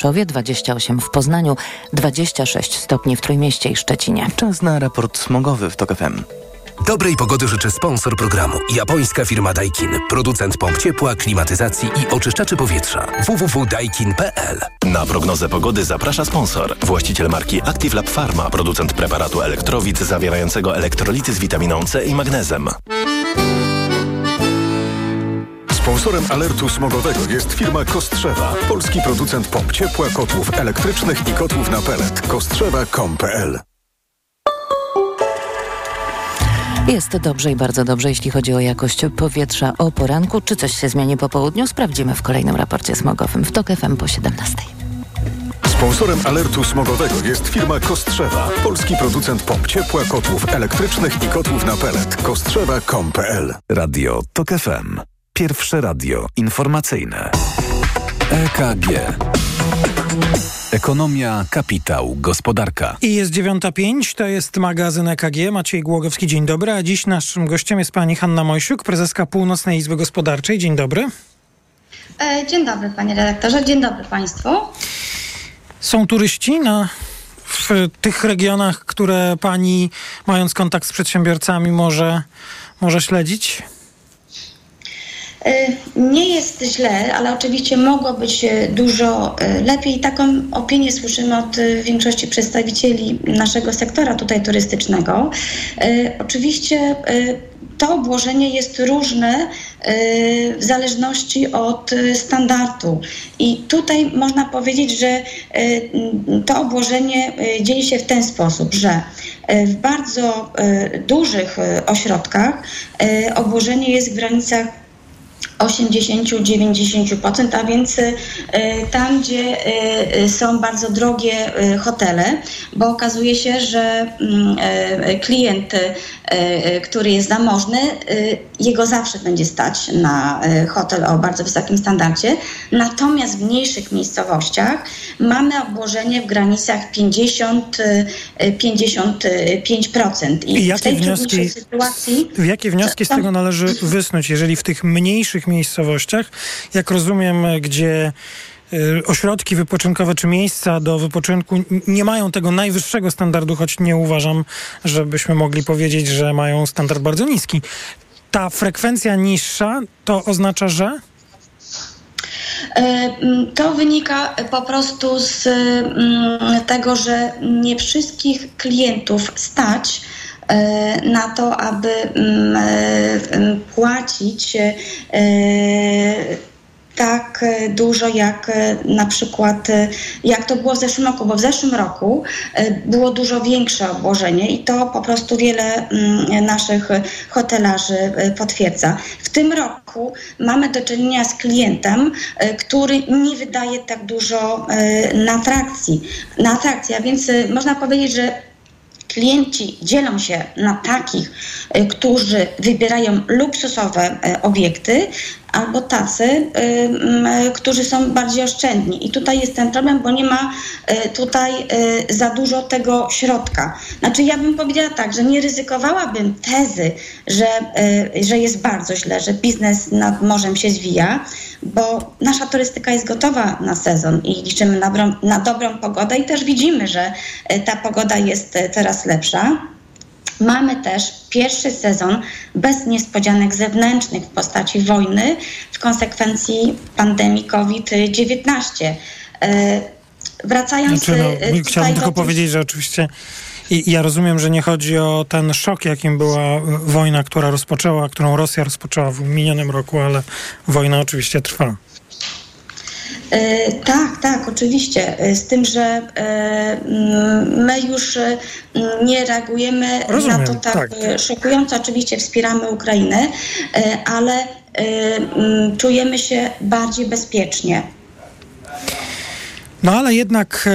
Rzeszowie, 28 w Poznaniu, 26 stopni w Trójmieście i Szczecinie. Czas na raport smogowy w TOK FM. Dobrej pogody życzy sponsor programu. Japońska firma Daikin. Producent pomp ciepła, klimatyzacji i oczyszczaczy powietrza. www.daikin.pl Na prognozę pogody zaprasza sponsor. Właściciel marki Active Lab Pharma. Producent preparatu elektrowid zawierającego elektrolity z witaminą C i magnezem. Sponsorem alertu smogowego jest firma Kostrzewa, polski producent pomp ciepła, kotłów elektrycznych i kotłów na pelet. Kostrzewa.com.pl Jest dobrze i bardzo dobrze, jeśli chodzi o jakość powietrza o poranku. Czy coś się zmieni po południu? Sprawdzimy w kolejnym raporcie smogowym w TOK FM po 17. Sponsorem alertu smogowego jest firma Kostrzewa, polski producent pomp ciepła, kotłów elektrycznych i kotłów na pelet. Kostrzewa.com.pl Radio TOK FM. Pierwsze radio informacyjne. EKG. Ekonomia, kapitał, gospodarka. I jest 9.05, to jest magazyn EKG. Maciej Głogowski, dzień dobry. A dziś naszym gościem jest pani Hanna Mojsiuk, prezeska Północnej Izby Gospodarczej. Dzień dobry. E, dzień dobry panie redaktorze, dzień dobry państwu. Są turyści na, w tych regionach, które pani, mając kontakt z przedsiębiorcami, może, może śledzić? E, nie jest źle, ale oczywiście mogło być e, dużo e, lepiej. Taką opinię słyszymy od większości przedstawicieli naszego sektora tutaj turystycznego. Oczywiście to obłożenie jest różne w zależności od standardu. I tutaj można powiedzieć, że to obłożenie dzieje się w ten sposób, że w bardzo dużych ośrodkach obłożenie jest w granicach 80-90%, a więc y, tam, gdzie y, są bardzo drogie y, hotele, bo okazuje się, że mm, klient, który jest zamożny, jego zawsze będzie stać na hotel o bardzo wysokim standardzie. Natomiast w mniejszych miejscowościach mamy obłożenie w granicach 50-55%. I, I jakie wnioski, sytuacji, jakie wnioski z tego należy wysnuć, jeżeli w tych mniejszych miejscowościach, jak rozumiem, gdzie y, ośrodki wypoczynkowe czy miejsca do wypoczynku nie mają tego najwyższego standardu, choć nie uważam, żebyśmy mogli powiedzieć, że mają standard bardzo niski. Ta frekwencja niższa to oznacza, że? E, to wynika po prostu z tego, że nie wszystkich klientów stać na to, aby mm, e, płacić e, tak dużo jak na przykład jak to było w zeszłym roku, bo w zeszłym roku było dużo większe obłożenie i to po prostu wiele mm, naszych hotelarzy potwierdza. W tym roku mamy do czynienia z klientem, który nie wydaje tak dużo na atrakcji, na atrakcji, a więc można powiedzieć, że klienci dzielą się na takich, y, którzy wybierają luksusowe y, obiekty, albo tacy, y, którzy są bardziej oszczędni. I tutaj jest ten problem, bo nie ma tutaj za dużo tego środka. Znaczy ja bym powiedziała tak, że nie ryzykowałabym tezy, że, że jest bardzo źle, że biznes nad morzem się zwija, bo nasza turystyka jest gotowa na sezon i liczymy na, na dobrą pogodę i też widzimy, że e, ta pogoda jest e, coraz lepsza. Mamy też pierwszy sezon bez niespodzianek zewnętrznych w postaci wojny w konsekwencji pandemii COVID-19. E, wracając znaczy, no, chciałbym tylko powiedzieć, że oczywiście i ja rozumiem, że nie chodzi o ten szok, jakim była wojna, która rozpoczęła, którą Rosja rozpoczęła w minionym roku, ale wojna oczywiście trwa. E, tak, tak, oczywiście. E, z tym, że e, my już nie reagujemy Rozumiem, na to tak, tak, szokująco. Oczywiście wspieramy Ukrainę, ale czujemy się bardziej bezpiecznie. No ale jednak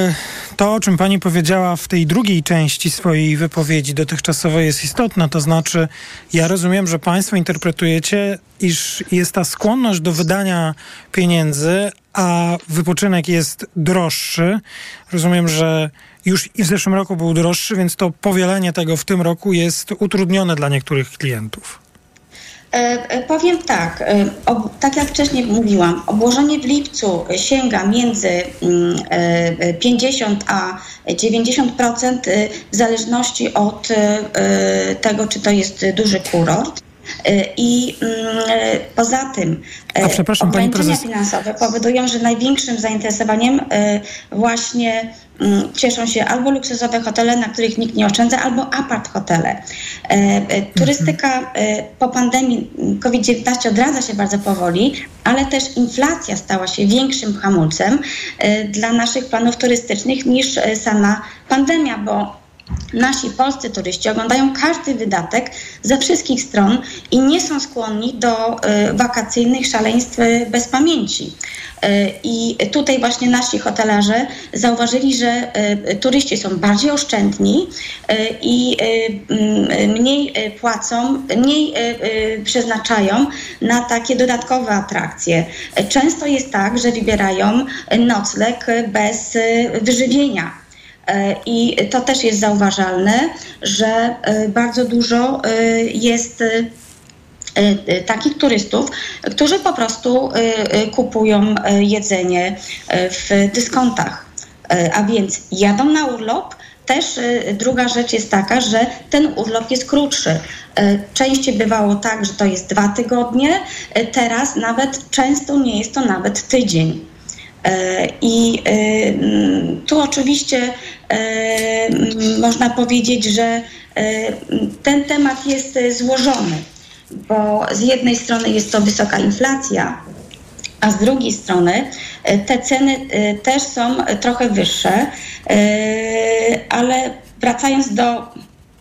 to, o czym pani powiedziała w tej drugiej części swojej wypowiedzi dotychczasowej jest istotne. To znaczy, ja rozumiem, że państwo interpretujecie, iż jest ta skłonność do wydania pieniędzy, a wypoczynek jest droższy. Rozumiem, że już i w zeszłym roku był droższy, więc to powielenie tego w tym roku jest utrudnione dla niektórych klientów. Powiem tak, tak jak wcześniej mówiłam, obłożenie w lipcu sięga między 50 mm, a 90% w zależności od tego, czy to jest duży kurort. I mm, poza tym A przepraszam, ograniczenia finansowe powodują, że największym zainteresowaniem właśnie Mm, cieszą się albo luksusowe hotele, na których nikt nie oszczędza, albo apart hotele. E, e, turystyka e, po pandemii COVID-19 odradza się bardzo powoli, ale też inflacja stała się większym hamulcem dla naszych planów turystycznych niż sama pandemia, bo Nasi polscy turyści oglądają każdy wydatek ze wszystkich stron i nie są skłonni do wakacyjnych szaleństw bez pamięci. E, I tutaj właśnie nasi hotelarze zauważyli, że e, turyści są bardziej oszczędni i mniej płacą, mniej przeznaczają na takie dodatkowe atrakcje. Często jest tak, że wybierają nocleg bez wyżywienia. I to też jest zauważalne, że bardzo dużo jest E, e, takich turystów, którzy po prostu e, kupują jedzenie w dyskontach. A więc jadą na urlop, też druga rzecz jest taka, że ten urlop jest krótszy. Częściej bywało tak, że to jest dwa tygodnie, teraz nawet często nie jest to nawet tydzień. I tu oczywiście można powiedzieć, że ten temat jest złożony bo z jednej strony jest to wysoka inflacja, a z drugiej strony e, te ceny e, też są trochę wyższe, e, ale wracając do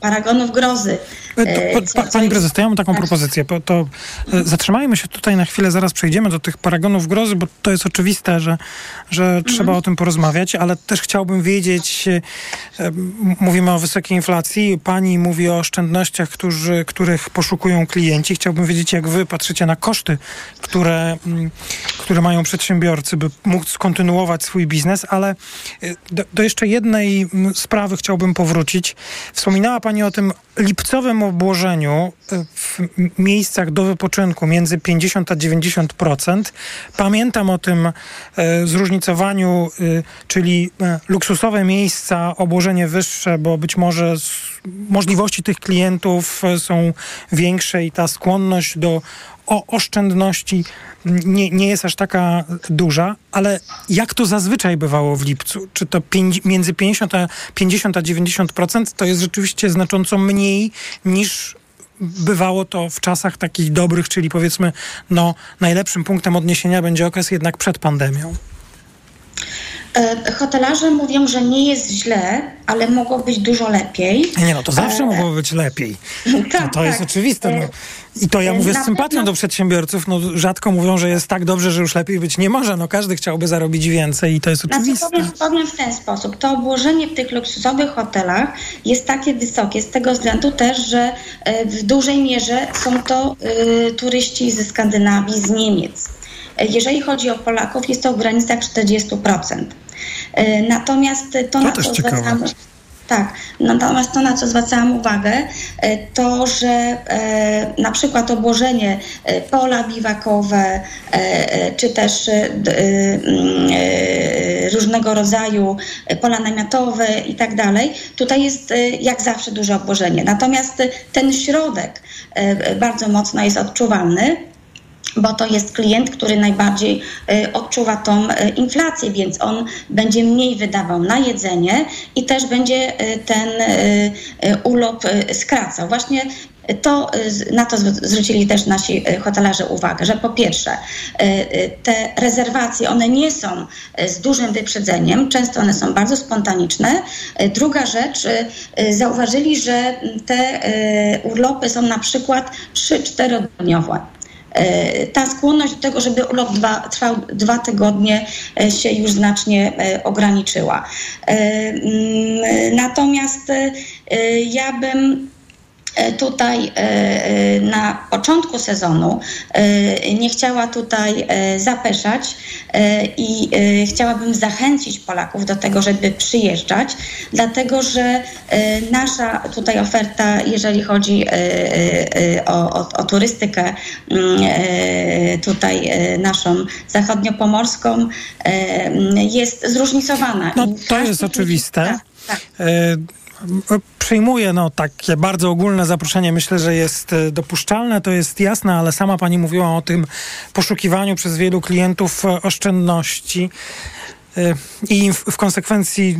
paragonów grozy, E, pa, pani prezes, to ja mam taką tak. propozycję. To e, zatrzymajmy się tutaj na chwilę, zaraz przejdziemy do tych paragonów grozy, bo to jest oczywiste, że, że mhm. trzeba o tym porozmawiać, ale też chciałbym wiedzieć, e, mówimy o wysokiej inflacji, pani mówi o oszczędnościach, którzy, których poszukują klienci. Chciałbym wiedzieć, jak wy patrzycie na koszty, które, które mają przedsiębiorcy, by móc kontynuować swój biznes, ale do, do jeszcze jednej sprawy chciałbym powrócić. Wspominała pani o tym lipcowym obłożeniu e, w miejscach do wypoczynku między 50 a 90%. Pamiętam o tym e, zróżnicowaniu, e, czyli luksusowe miejsca, obłożenie wyższe, bo być może możliwości tych klientów są większe i ta skłonność do o oszczędności nie, nie jest aż taka duża, ale jak to zazwyczaj bywało w lipcu? Czy to pięć, między 50 a, 50 a 90% to jest rzeczywiście znacząco mniej niż bywało to w czasach takich dobrych, czyli powiedzmy, no, najlepszym punktem odniesienia będzie okres jednak przed pandemią? E, hotelarze mówią, że nie jest źle, ale mogło być dużo lepiej. Nie no, to zawsze e... mogło być lepiej. tak, no, to tak. jest oczywiste. No. I to ja mówię z sympatią pewno... do przedsiębiorców. No, rzadko mówią, że jest tak dobrze, że już lepiej być nie może. No, każdy chciałby zarobić więcej i to jest znaczy, oczywiste. Powiem, powiem w ten sposób. To obłożenie w tych luksusowych hotelach jest takie wysokie z tego względu też, że e, w dużej mierze są to y, turyści ze Skandynawii, z Niemiec. Jeżeli chodzi o Polaków, jest to w granicach 40%. E, natomiast to, to na co zwracamy, tak, natomiast to, na co zwracałam uwagę, e, to, że e, na przykład obłożenie pola biwakowe, czy też mm, różnego rodzaju pola namiotowe i tak dalej, tutaj jest jak zawsze duże obłożenie. Natomiast ten środek bardzo mocno jest odczuwalny bo to jest klient, który najbardziej y, odczuwa tą y, inflację, więc on będzie mniej wydawał na jedzenie i też będzie y, ten urlop skracał. Właśnie to, na to zwrócili też nasi hotelarze uwagę, że po pierwsze te rezerwacje, one nie są z dużym wyprzedzeniem, często one są bardzo spontaniczne. Druga rzecz, zauważyli, że te urlopy są na przykład 3-4 dniowe. E, ta skłonność do tego, żeby urlop dwa, trwał dwa tygodnie e, się już znacznie e, ograniczyła. Natomiast ja bym tutaj na początku sezonu nie chciała tutaj zapeszać i chciałabym zachęcić Polaków do tego, żeby przyjeżdżać, dlatego że nasza tutaj oferta, jeżeli chodzi o, o, o turystykę mm, tutaj naszą zachodniopomorską, jest zróżnicowana. No, to jest oczywiste. Tak, tak. Przyjmuję no, takie bardzo ogólne zaproszenie. Myślę, że jest e, dopuszczalne, to jest jasne, ale sama pani mówiła o tym poszukiwaniu przez wielu klientów e, oszczędności e, i w konsekwencji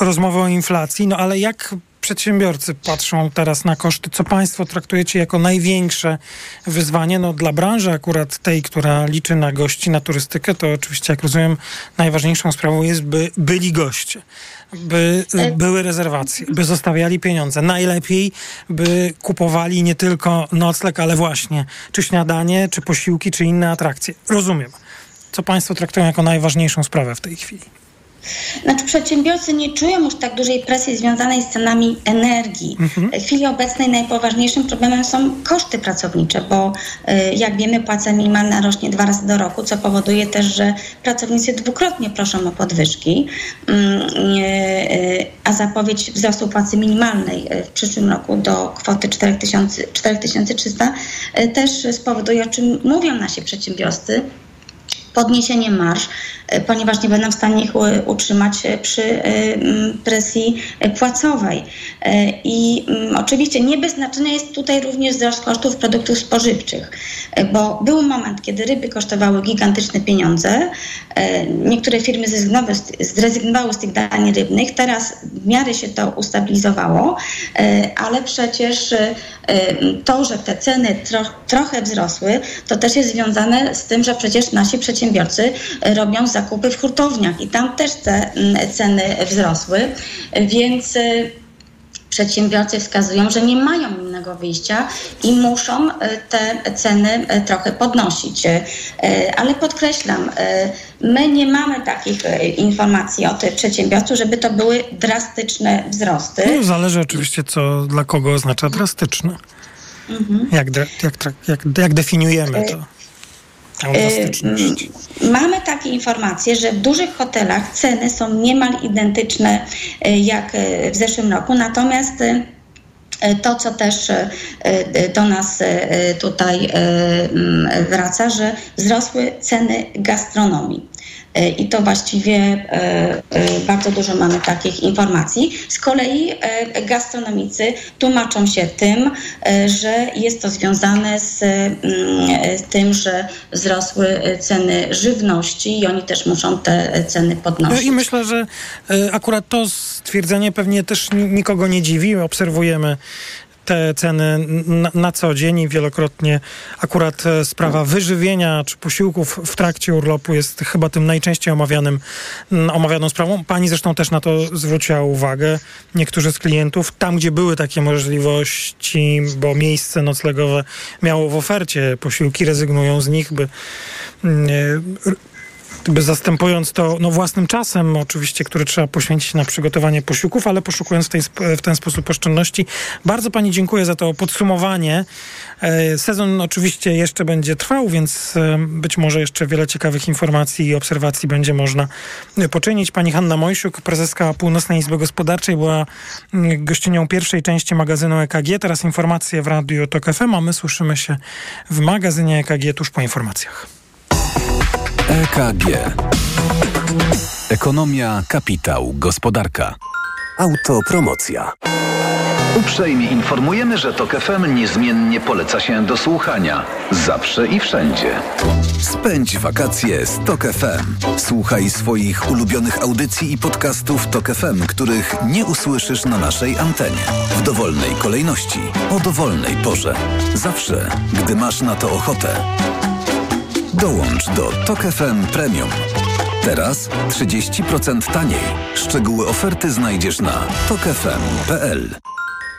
rozmowy o inflacji. No ale jak przedsiębiorcy patrzą teraz na koszty? Co państwo traktujecie jako największe wyzwanie? No, dla branży akurat tej, która liczy na gości, na turystykę, to oczywiście, jak rozumiem, najważniejszą sprawą jest, by byli goście by e, były rezerwacje, by zostawiali pieniądze. Najlepiej, by kupowali nie tylko nocleg, ale właśnie czy śniadanie, czy posiłki, czy inne atrakcje. Rozumiem. Co Państwo traktują jako najważniejszą sprawę w tej chwili? Znaczy przedsiębiorcy nie czują już tak dużej presji związanej z cenami energii. Mhm. W chwili obecnej najpoważniejszym problemem są koszty pracownicze, bo y, jak wiemy płaca minimalna rośnie dwa razy do roku, co powoduje też, że pracownicy dwukrotnie proszą o podwyżki, mm, y, a zapowiedź wzrostu płacy minimalnej y, w przyszłym roku do kwoty 4300 też spowoduje, o czym mówią nasi przedsiębiorcy, podniesienie marsz, ponieważ nie będą w stanie ich utrzymać e, przy e, presji płacowej. I oczywiście nie bez znaczenia jest tutaj również wzrost kosztów produktów spożywczych, bo był moment, kiedy ryby kosztowały gigantyczne pieniądze. Niektóre firmy zrezygnowały z tych dań rybnych. Teraz w miarę się to ustabilizowało, ale przecież to, że te ceny tro trochę wzrosły, to też jest związane z tym, że przecież nasi przedsiębiorcy robią zakupy w hurtowniach i tam też te mm, ceny wzrosły, więc y, przedsiębiorcy wskazują, że nie mają innego wyjścia i muszą y, te ceny y, trochę podnosić. Ale podkreślam, my nie mamy takich informacji od przedsiębiorców, żeby to były drastyczne wzrosty. No, zależy oczywiście, co dla kogo oznacza drastyczne. Mhm. Jak, jak, jak, jak definiujemy to? Mamy takie informacje, że w dużych hotelach ceny są niemal identyczne e, jak e, w zeszłym roku, natomiast to, co też do nas tutaj wraca, że wzrosły ceny gastronomii. E, i to właściwie e, e, bardzo dużo mamy takich informacji. Z kolei gastronomicy tłumaczą się tym, że jest to związane z, mm, tym, że wzrosły ceny żywności i oni też muszą te ceny podnosić. No I myślę, że akurat to stwierdzenie pewnie też nikogo nie dziwi. Obserwujemy te ceny na, na, co dzień i wielokrotnie akurat e, sprawa wyżywienia czy posiłków w trakcie urlopu jest chyba tym najczęściej omawianym, omawianą sprawą. Pani zresztą też na to zwróciła uwagę. Niektórzy z klientów, tam gdzie były takie możliwości, bo miejsce noclegowe miało w ofercie posiłki, rezygnują z nich, by zastępując to no, własnym czasem, oczywiście, który trzeba poświęcić na przygotowanie posiłków, ale poszukując w, tej, w ten sposób oszczędności. Bardzo Pani dziękuję za to podsumowanie. E, sezon oczywiście jeszcze będzie trwał, więc e, być może jeszcze wiele ciekawych informacji i obserwacji będzie można poczynić. Pani Hanna Mojsiuk, prezeska Północnej Izby Gospodarczej, była gościnią pierwszej części magazynu EKG. Teraz informacje w Radiu TOK FM, a my słyszymy się w magazynie EKG tuż po informacjach. EKG. Ekonomia, kapitał, gospodarka. Autopromocja. Uprzejmie informujemy, że TOK FM niezmiennie poleca się do słuchania. Zawsze i wszędzie. Spędź wakacje z TOK FM. Słuchaj swoich ulubionych audycji i podcastów TOK FM, których nie usłyszysz na naszej antenie. W dowolnej kolejności, o dowolnej porze. Zawsze, gdy masz na to ochotę. Dołącz do TOK FM Premium. Teraz 30% taniej. Szczegóły oferty znajdziesz na tokefm.pl.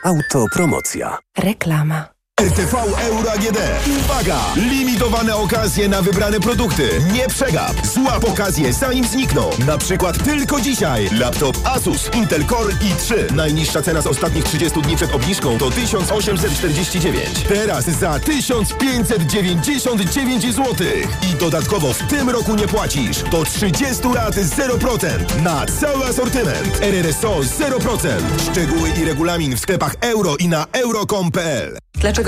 Autopromocja. Reklama. RTV Euro AGD. Uwaga! Limitowane okazje na wybrane produkty. Nie przegap. Złap okazję zanim znikną. Na przykład tylko dzisiaj. Laptop Asus Intel Core i3. Najniższa cena z ostatnich 30 dni przed obniżką to 1849. Teraz za 1599 zł. I dodatkowo w tym roku nie płacisz. Do 30 lat 0% na cały asortyment. RRSO 0%. Szczegóły i regulamin w sklepach euro i na euro.com.pl. Dlaczego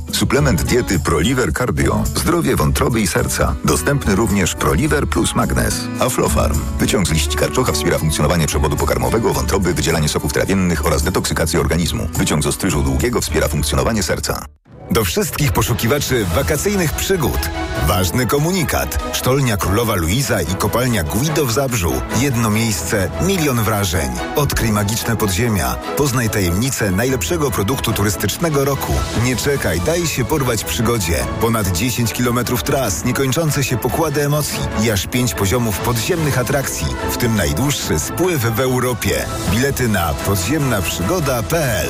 Suplement diety Proliver Cardio. Zdrowie wątroby i serca. Dostępny również Proliver plus Magnes. Aflofarm. Wyciąg z liści karczocha wspiera funkcjonowanie przewodu pokarmowego, wątroby, wydzielanie soków trawiennych oraz detoksykację organizmu. Wyciąg z ostryżu długiego wspiera funkcjonowanie serca. Do wszystkich poszukiwaczy wakacyjnych przygód. Ważny komunikat. Sztolnia Królowa Luiza i kopalnia Guido w Zabrzu. Jedno miejsce, milion wrażeń. Odkryj magiczne podziemia. Poznaj tajemnicę najlepszego produktu turystycznego roku. Nie czekaj, daj się porwać przygodzie. Ponad 10 kilometrów tras, niekończące się pokłady emocji i aż 5 poziomów podziemnych atrakcji, w tym najdłuższy spływ w Europie. Bilety na podziemnaprzygoda.pl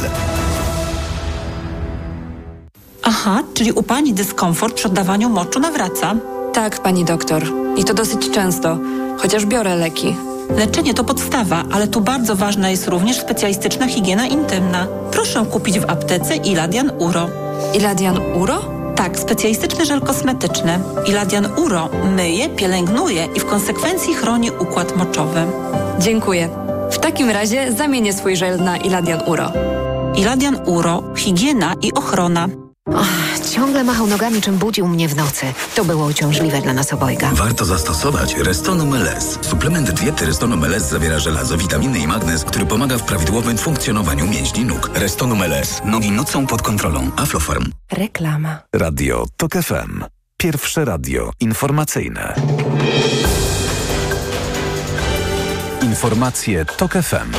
Aha, czyli u pani dyskomfort przy oddawaniu moczu nawraca? Tak, pani doktor. I to dosyć często, chociaż biorę leki. Leczenie to podstawa, ale tu bardzo ważna jest również specjalistyczna higiena intymna. Proszę kupić w aptece Iladian Uro. Iladian Uro? Tak, specjalistyczny żel kosmetyczny. Iladian Uro myje, pielęgnuje i w konsekwencji chroni układ moczowy. Dziękuję. W takim razie zamienię swój żel na Iladian Uro. Iladian Uro, higiena i ochrona. Ciągle machał nogami, czym budził mnie w nocy. To było uciążliwe dla nas obojga. Warto zastosować Restonum LS. Suplement diety Restonum LS zawiera żelazo, witaminy i magnez, który pomaga w prawidłowym funkcjonowaniu mięśni nóg. Restonum LS. Nogi nocą pod kontrolą. Aflofarm. Reklama. Radio TOK FM. Pierwsze radio informacyjne. Informacje TOK FM.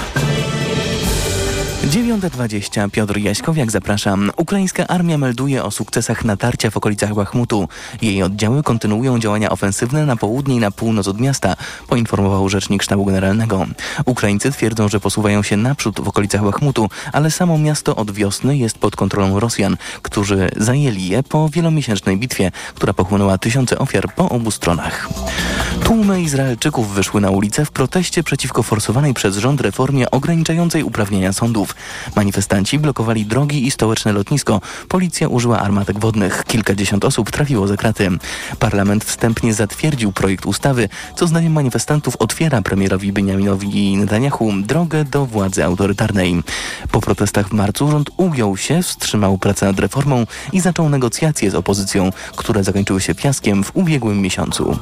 9.20 Piotr Jaśkowiak zapraszam. Ukraińska armia melduje o sukcesach natarcia w okolicach Bachmutu. Jej oddziały kontynuują działania ofensywne na południe i na północ od miasta, poinformował rzecznik sztabu generalnego. Ukraińcy twierdzą, że posuwają się naprzód w okolicach Bachmutu, ale samo miasto od wiosny jest pod kontrolą Rosjan, którzy zajęli je po wielomiesięcznej bitwie, która pochłonęła tysiące ofiar po obu stronach. Tłumy Izraelczyków wyszły na ulicę w proteście przeciwko forsowanej przez rząd reformie ograniczającej uprawnienia sądów. Manifestanci blokowali drogi i stołeczne lotnisko. Policja użyła armatek wodnych. Kilkadziesiąt osób trafiło za kraty. Parlament wstępnie zatwierdził projekt ustawy, co zdaniem manifestantów otwiera premierowi Benjaminowi Netanyahu drogę do władzy autorytarnej. Po protestach w marcu rząd ugiął się, wstrzymał pracę nad reformą i zaczął negocjacje z opozycją, które zakończyły się fiaskiem w ubiegłym miesiącu.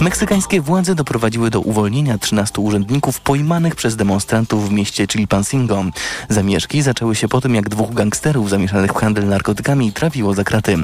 Meksykańskie władze doprowadziły do uwolnienia 13 urzędników pojmanych przez demonstrantów w mieście Chilpancingo. Zamieszki zaczęły się po tym, jak dwóch gangsterów zamieszanych w handel narkotykami trafiło za kraty.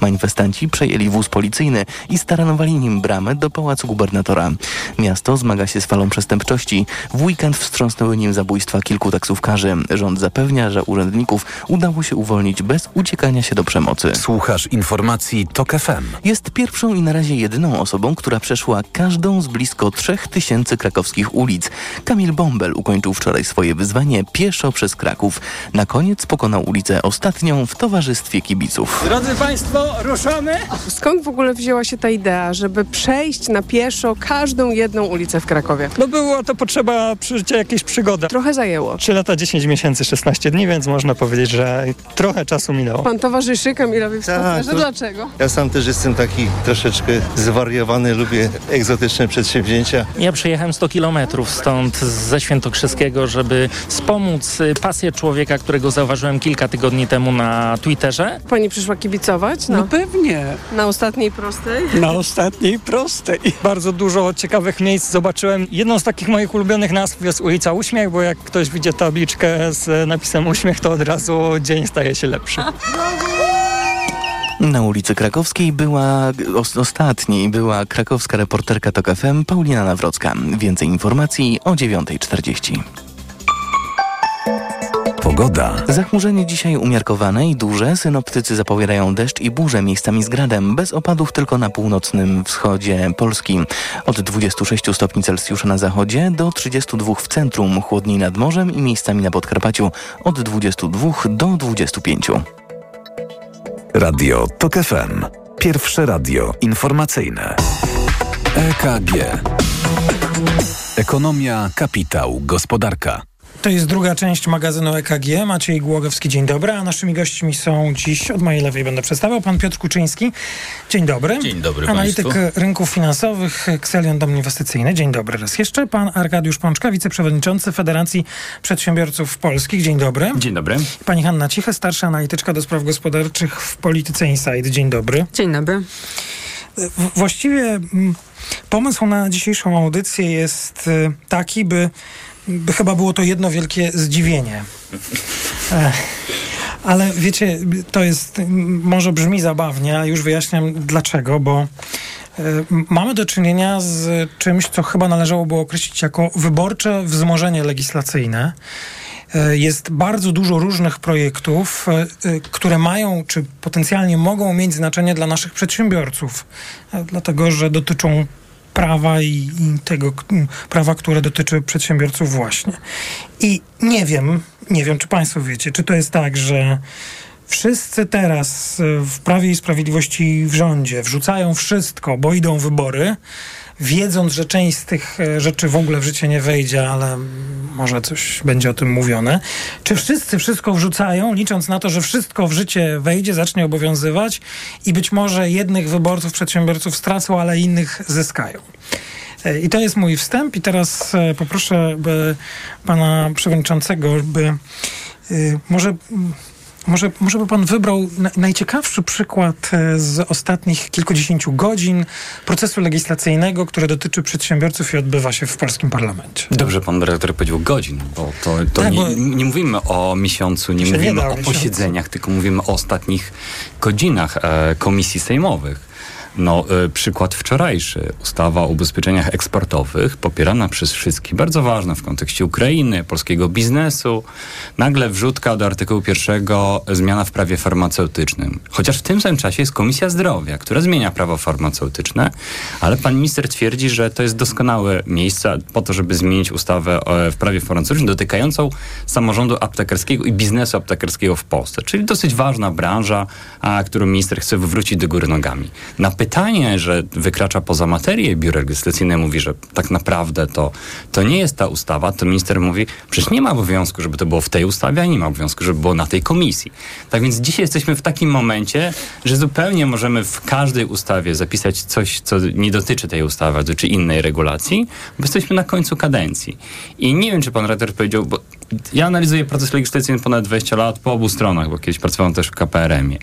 Manifestanci przejęli wóz policyjny i staranowali nim bramę do pałacu gubernatora. Miasto zmaga się z falą przestępczości. W weekend wstrząsnęły nim zabójstwa kilku taksówkarzy. Rząd zapewnia, że urzędników udało się uwolnić bez uciekania się do przemocy. Słuchasz informacji TOK FM. Jest pierwszą i na razie jedyną osobą, która przeszła każdą z blisko 3000 krakowskich ulic. Kamil Bombel ukończył wczoraj swoje wyzwanie pieszo przez Kraków. Na koniec pokonał ulicę ostatnią w towarzystwie kibiców. Drodzy Państwo, ruszamy! Skąd w ogóle wzięła się ta idea, żeby przejść na pieszo każdą jedną ulicę w Krakowie? No było to potrzeba przeżycia jakiejś przygody. Trochę zajęło. 3 lata, 10 miesięcy, 16 dni, więc można powiedzieć, że trochę czasu minęło. Pan towarzyszy Kamilowi w to- Dlaczego? Ja sam też jestem taki troszeczkę zwariowany, lubię egzotyczne przedsięwzięcia. Ja przyjechałem 100 kilometrów stąd ze Świętokrzyskiego, żeby wspomóc y, pasję człowieka, którego zauważyłem kilka tygodni temu na Twitterze. Pani przyszła kibicować? No pewnie. Na ostatniej prostej? Na ostatniej prostej. Bardzo dużo ciekawych miejsc zobaczyłem. Jedną z takich moich ulubionych nazw jest ulica Uśmiech, bo jak ktoś widzi tabliczkę z napisem Uśmiech, to od razu dzień staje się lepszy. Na ulicy Krakowskiej była os- ostatniej była krakowska reporterka TOK FM Paulina Nawrocka. Więcej informacji o 9.40. Pogoda. Zachmurzenie dzisiaj umiarkowane i duże. Synoptycy zapowiadają deszcz i burze miejscami z gradem. Bez opadów tylko na północnym wschodzie Polski. Od 26 stopni Celsjusza na zachodzie do 32 w centrum. Chłodniej nad morzem i miejscami na Podkarpaciu od 22 do 25. Radio TOK FM. Pierwsze radio informacyjne. EKG. Ekonomia, kapitał, gospodarka. To jest druga część magazynu EKG. Maciej Głogowski, dzień dobry. A naszymi gośćmi są dziś, od mojej lewej będę przedstawiał, pan Piotr Kuczyński. Dzień dobry. Dzień dobry Analityk państwu. rynków finansowych, Xelion Dom Inwestycyjny. Dzień dobry raz jeszcze. Pan Arkadiusz Pączka, wiceprzewodniczący Federacji Przedsiębiorców Polskich. Dzień dobry. Dzień dobry. Pani Hanna Ciche, starsza analityczka do spraw gospodarczych w Polityce Insight. Dzień dobry. Dzień dobry. W- Właściwie mm, pomysł na dzisiejszą audycję jest y, taki, by, by chyba było to jedno wielkie zdziwienie. Ale wiecie, to jest, może brzmi zabawnie, ale już wyjaśniam dlaczego, bo e, mamy do czynienia z czymś, co chyba należałoby określić jako wyborcze wzmożenie legislacyjne. E, Jest bardzo dużo różnych projektów, e, które mają, czy potencjalnie mogą mieć znaczenie dla naszych przedsiębiorców, dlatego że dotyczą prawa i, i tego prawa, które dotyczy przedsiębiorców właśnie. I nie wiem, nie wiem, czy Państwo wiecie, czy to jest tak, że wszyscy teraz e, w Prawie i Sprawiedliwości w rządzie wrzucają wszystko, bo idą wybory, wiedząc, że część z tych e, rzeczy w ogóle w życie nie wejdzie, ale może coś będzie o tym mówione. Czy wszyscy wszystko wrzucają, licząc na to, że wszystko w życie wejdzie, zacznie obowiązywać i być może jednych wyborców, przedsiębiorców stracą, ale innych zyskają? E, I to jest mój wstęp i teraz e, poproszę by pana przewodniczącego, by y, może... Może, może by pan wybrał na, najciekawszy przykład e, z ostatnich kilkudziesięciu godzin procesu legislacyjnego, który dotyczy przedsiębiorców i odbywa się w polskim parlamencie. Dobrze pan redaktor powiedział godzin, bo to, to Tak, nie, bo- nie mówimy o miesiącu, nie nie mówimy da o miesiącu. posiedzeniach, tylko mówimy o ostatnich godzinach e, komisji sejmowych. No, e, przykład wczorajszy. Ustawa o ubezpieczeniach eksportowych, popierana przez wszystkich, bardzo ważna w kontekście Ukrainy, polskiego biznesu. Nagle wrzutka do artykułu pierwszego zmiana w prawie farmaceutycznym. Chociaż w tym samym czasie jest Komisja Zdrowia, która zmienia prawo farmaceutyczne, ale pan minister twierdzi, że to jest doskonałe miejsce po to, żeby zmienić ustawę e, w prawie farmaceutycznym dotykającą samorządu aptekarskiego i biznesu aptekarskiego w Polsce. Czyli dosyć ważna branża, a, którą minister chce wywrócić do góry nogami. Na pytanie, że wykracza poza materię, biuro legislacyjne mówi, że tak naprawdę to, to nie jest ta ustawa, to minister mówi, przecież nie ma obowiązku, żeby to było w tej ustawie, a nie ma obowiązku, żeby było na tej komisji. Tak więc dzisiaj jesteśmy w takim momencie, że zupełnie możemy w każdej ustawie zapisać coś, co nie dotyczy tej ustawy, dotyczy innej regulacji, bo jesteśmy na końcu kadencji. I nie wiem, czy pan redaktor powiedział, bo ja analizuję proces legislacyjny ponad 20 lat po obu stronach, bo kiedyś pracowałem też w KPRM-ie.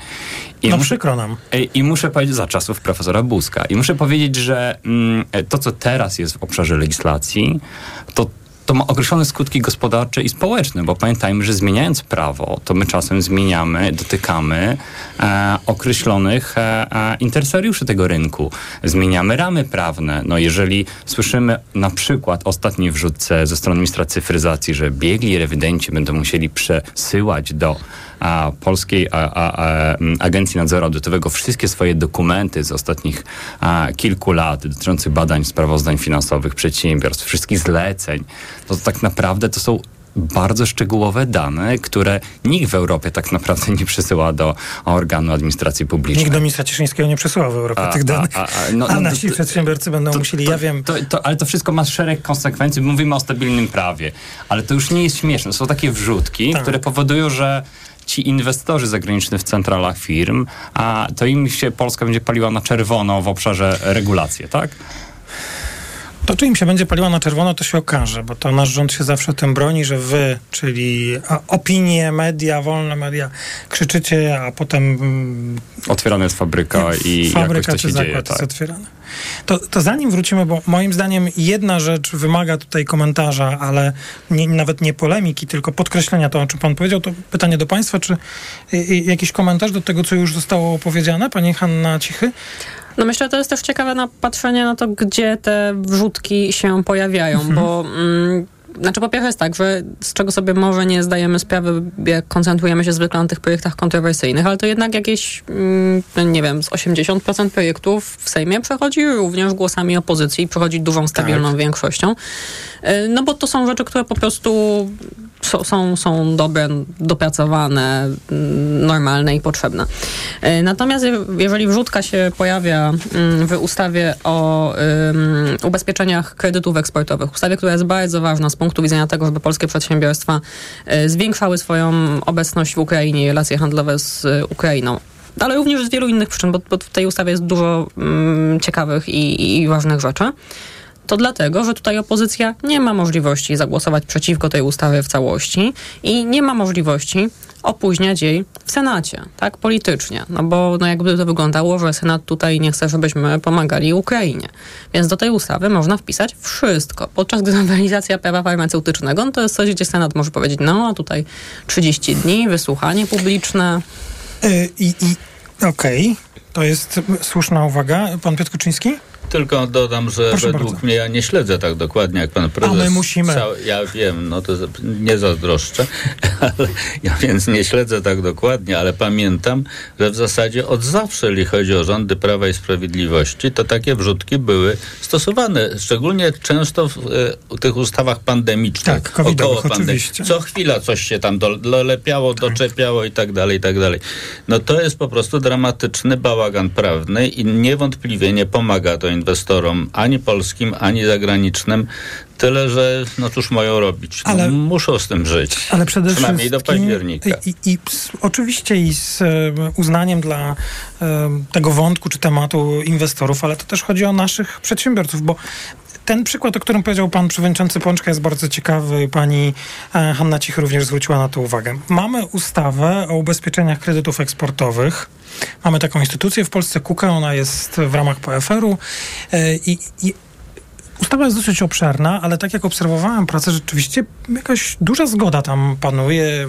I No muszę- przykro nam. Ej, I muszę powiedzieć, za czasów profesora Buzka, i muszę powiedzieć, że mm, to, co teraz jest w obszarze legislacji, to to ma określone skutki gospodarcze i społeczne, bo pamiętajmy, że zmieniając prawo, to my czasem zmieniamy, dotykamy e, określonych e, e, interesariuszy tego rynku. Zmieniamy ramy prawne. No jeżeli słyszymy na przykład ostatniej wrzutce ze strony ministra cyfryzacji, że biegli rewidenci będą musieli przesyłać do a, Polskiej a, a, Agencji Nadzoru Audytowego wszystkie swoje dokumenty z ostatnich kilku lat dotyczących badań sprawozdań finansowych przedsiębiorstw, wszystkich zleceń, to, tak naprawdę to są bardzo szczegółowe dane, które nikt w Europie tak naprawdę nie przesyła do organu administracji publicznej. Nikt do ministra Cieszyńskiego nie przesyła w Europie A, tych danych, a, a, a, no, no, nasi to- przedsiębiorcy będą musieli, ja wiem... To, to, ale to wszystko ma szereg konsekwencji. Mówimy o stabilnym prawie, ale to już nie jest śmieszne. Są takie wrzutki, Tak. które powodują, że ci inwestorzy zagraniczni w centralach firm, a to im się Polska będzie paliła na czerwono w obszarze regulacji, tak? To, czy im się będzie paliła na czerwono, to się okaże, bo to nasz rząd się zawsze tym broni, że wy, czyli opinie, media, wolne media, krzyczycie, a potem mm, Otwierana jest fabryka i fabryka jakoś to czy się zakład dzieje. jest Tak. otwierany. To, to zanim wrócimy, bo moim zdaniem jedna rzecz wymaga tutaj komentarza, ale nie, nawet nie polemiki, tylko podkreślenia to, o czym pan powiedział. To pytanie do państwa, czy y, y, jakiś komentarz do tego, co już zostało opowiedziane? Pani Hanna Cichy? No myślę, że to jest też ciekawe na patrzenie na to, gdzie te wrzutki się pojawiają, Mhm. bo mm, znaczy po pierwsze jest tak, że z czego sobie może nie zdajemy sprawy, jak koncentrujemy się zwykle na tych projektach kontrowersyjnych, ale to jednak jakieś, mm, nie wiem, z 80% projektów w Sejmie przechodzi również głosami opozycji, przechodzi dużą, stabilną tak. większością. E, no bo to są rzeczy, które po prostu są, są, są dobre, dopracowane, mm, normalne i potrzebne. E, natomiast jeżeli wrzutka się pojawia mm, w ustawie o ubezpieczeniach kredytów eksportowych, ustawie, która jest bardzo ważna z punktu widzenia tego, żeby polskie przedsiębiorstwa e, zwiększały swoją obecność w Ukrainie i relacje handlowe z Ukrainą, ale również z wielu innych przyczyn, bo, bo w tej ustawie jest dużo um, ciekawych i, i ważnych rzeczy to dlatego, że tutaj opozycja nie ma możliwości zagłosować przeciwko tej ustawie w całości i nie ma możliwości opóźniać jej w Senacie, tak, politycznie. No bo no jakby to wyglądało, że Senat tutaj nie chce, żebyśmy pomagali Ukrainie. Więc do tej ustawy można wpisać wszystko. Podczas gdy nowelizacja prawa farmaceutycznego, no to jest coś, gdzie Senat może powiedzieć, no a tutaj 30 dni, wysłuchanie publiczne. Yy, I, i okej, okay. to jest słuszna uwaga. Pan Piotr Kuczyński? Tylko dodam, że Proszę według bardzo. mnie ja nie śledzę tak dokładnie jak pan prezes. Ale musimy. Cał, ja wiem, no to nie zazdroszczę, ale ja więc nie śledzę tak dokładnie, ale pamiętam, że w zasadzie od zawsze, jeśli chodzi o rządy Prawa i Sprawiedliwości, to takie wrzutki były stosowane, szczególnie często w, w tych ustawach pandemicznych, tak, około pandemii. Co chwila coś się tam dolepiało, tak. doczepiało i tak dalej, i tak dalej. No to jest po prostu dramatyczny bałagan prawny i niewątpliwie nie pomaga to inwestorom ani polskim, ani zagranicznym. Tyle, że no cóż mają robić. No, ale, muszą z tym żyć. Ale przede Przynajmniej do października. I, i, z, oczywiście i z e, uznaniem dla e, tego wątku czy tematu inwestorów, ale to też chodzi o naszych przedsiębiorców, bo ten przykład, o którym powiedział pan przewodniczący Pączka jest bardzo ciekawy. Pani e, Hanna Cich również zwróciła na to uwagę. Mamy ustawę o ubezpieczeniach kredytów eksportowych. Mamy taką instytucję w Polsce, KUKA, ona jest w ramach PFR-u e, i, i Ustawa jest dosyć obszerna, ale tak jak obserwowałem pracę, rzeczywiście jakaś duża zgoda tam panuje,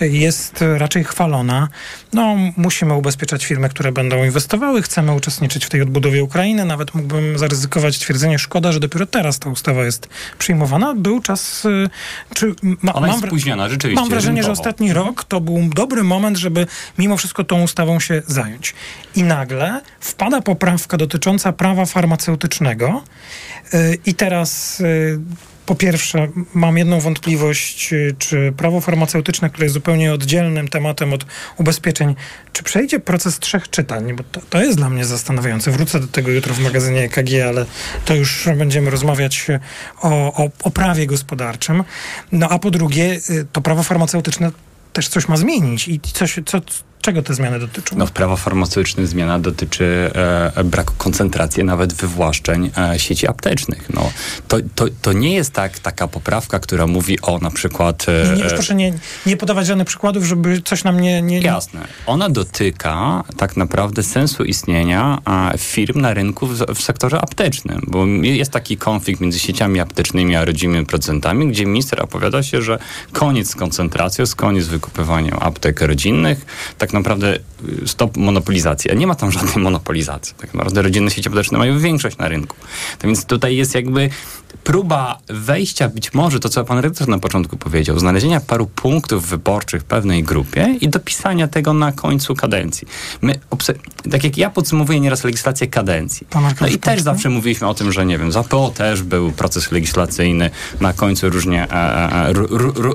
jest raczej chwalona. No, musimy ubezpieczać firmy, które będą inwestowały, chcemy uczestniczyć w tej odbudowie Ukrainy. Nawet mógłbym zaryzykować twierdzenie, szkoda, że dopiero teraz ta ustawa jest przyjmowana. Był czas... Y, czy, ma, Ona mam, jest spóźniona, rzeczywiście. Mam wrażenie, rynkowo. że ostatni rok to był dobry moment, żeby mimo wszystko tą ustawą się zająć. I nagle wpada poprawka dotycząca prawa farmaceutycznego, I teraz y, po pierwsze, mam jedną wątpliwość, y, czy prawo farmaceutyczne, które jest zupełnie oddzielnym tematem od ubezpieczeń, czy przejdzie proces trzech czytań? Bo to, to jest dla mnie zastanawiające. Wrócę do tego jutro w magazynie EKG, ale to już będziemy rozmawiać o, o, o prawie gospodarczym. No a po drugie, to prawo farmaceutyczne też coś ma zmienić i coś, co, Czego te zmiany dotyczą? No, w prawo farmaceutyczne zmiana dotyczy e, braku koncentracji, nawet wywłaszczeń e, sieci aptecznych. No, to, to, to nie jest tak, taka poprawka, która mówi o na przykład... E, nie, nie, proszę nie, nie podawać żadnych przykładów, żeby coś nam nie... nie. Jasne. Ona dotyka tak naprawdę sensu istnienia firm na rynku w, w, sektorze aptecznym, bo jest taki konflikt między sieciami aptecznymi a rodzimymi producentami, gdzie minister opowiada się, że koniec z koncentracją, koniec z wykupywaniem aptek rodzinnych, tak tak naprawdę y, stop monopolizacji. A nie ma tam żadnej monopolizacji. Tak naprawdę rodzinne sieci apteczne mają większość na rynku. To więc tutaj jest jakby próba wejścia, być może to, co pan redaktor na początku powiedział, znalezienia paru punktów wyborczych w pewnej grupie i dopisania tego na końcu kadencji. My, tak jak ja podsumowuję nieraz legislację kadencji. No i też zawsze mówiliśmy o tym, że nie wiem, za PO też był proces legislacyjny, na końcu różnie, e, e, e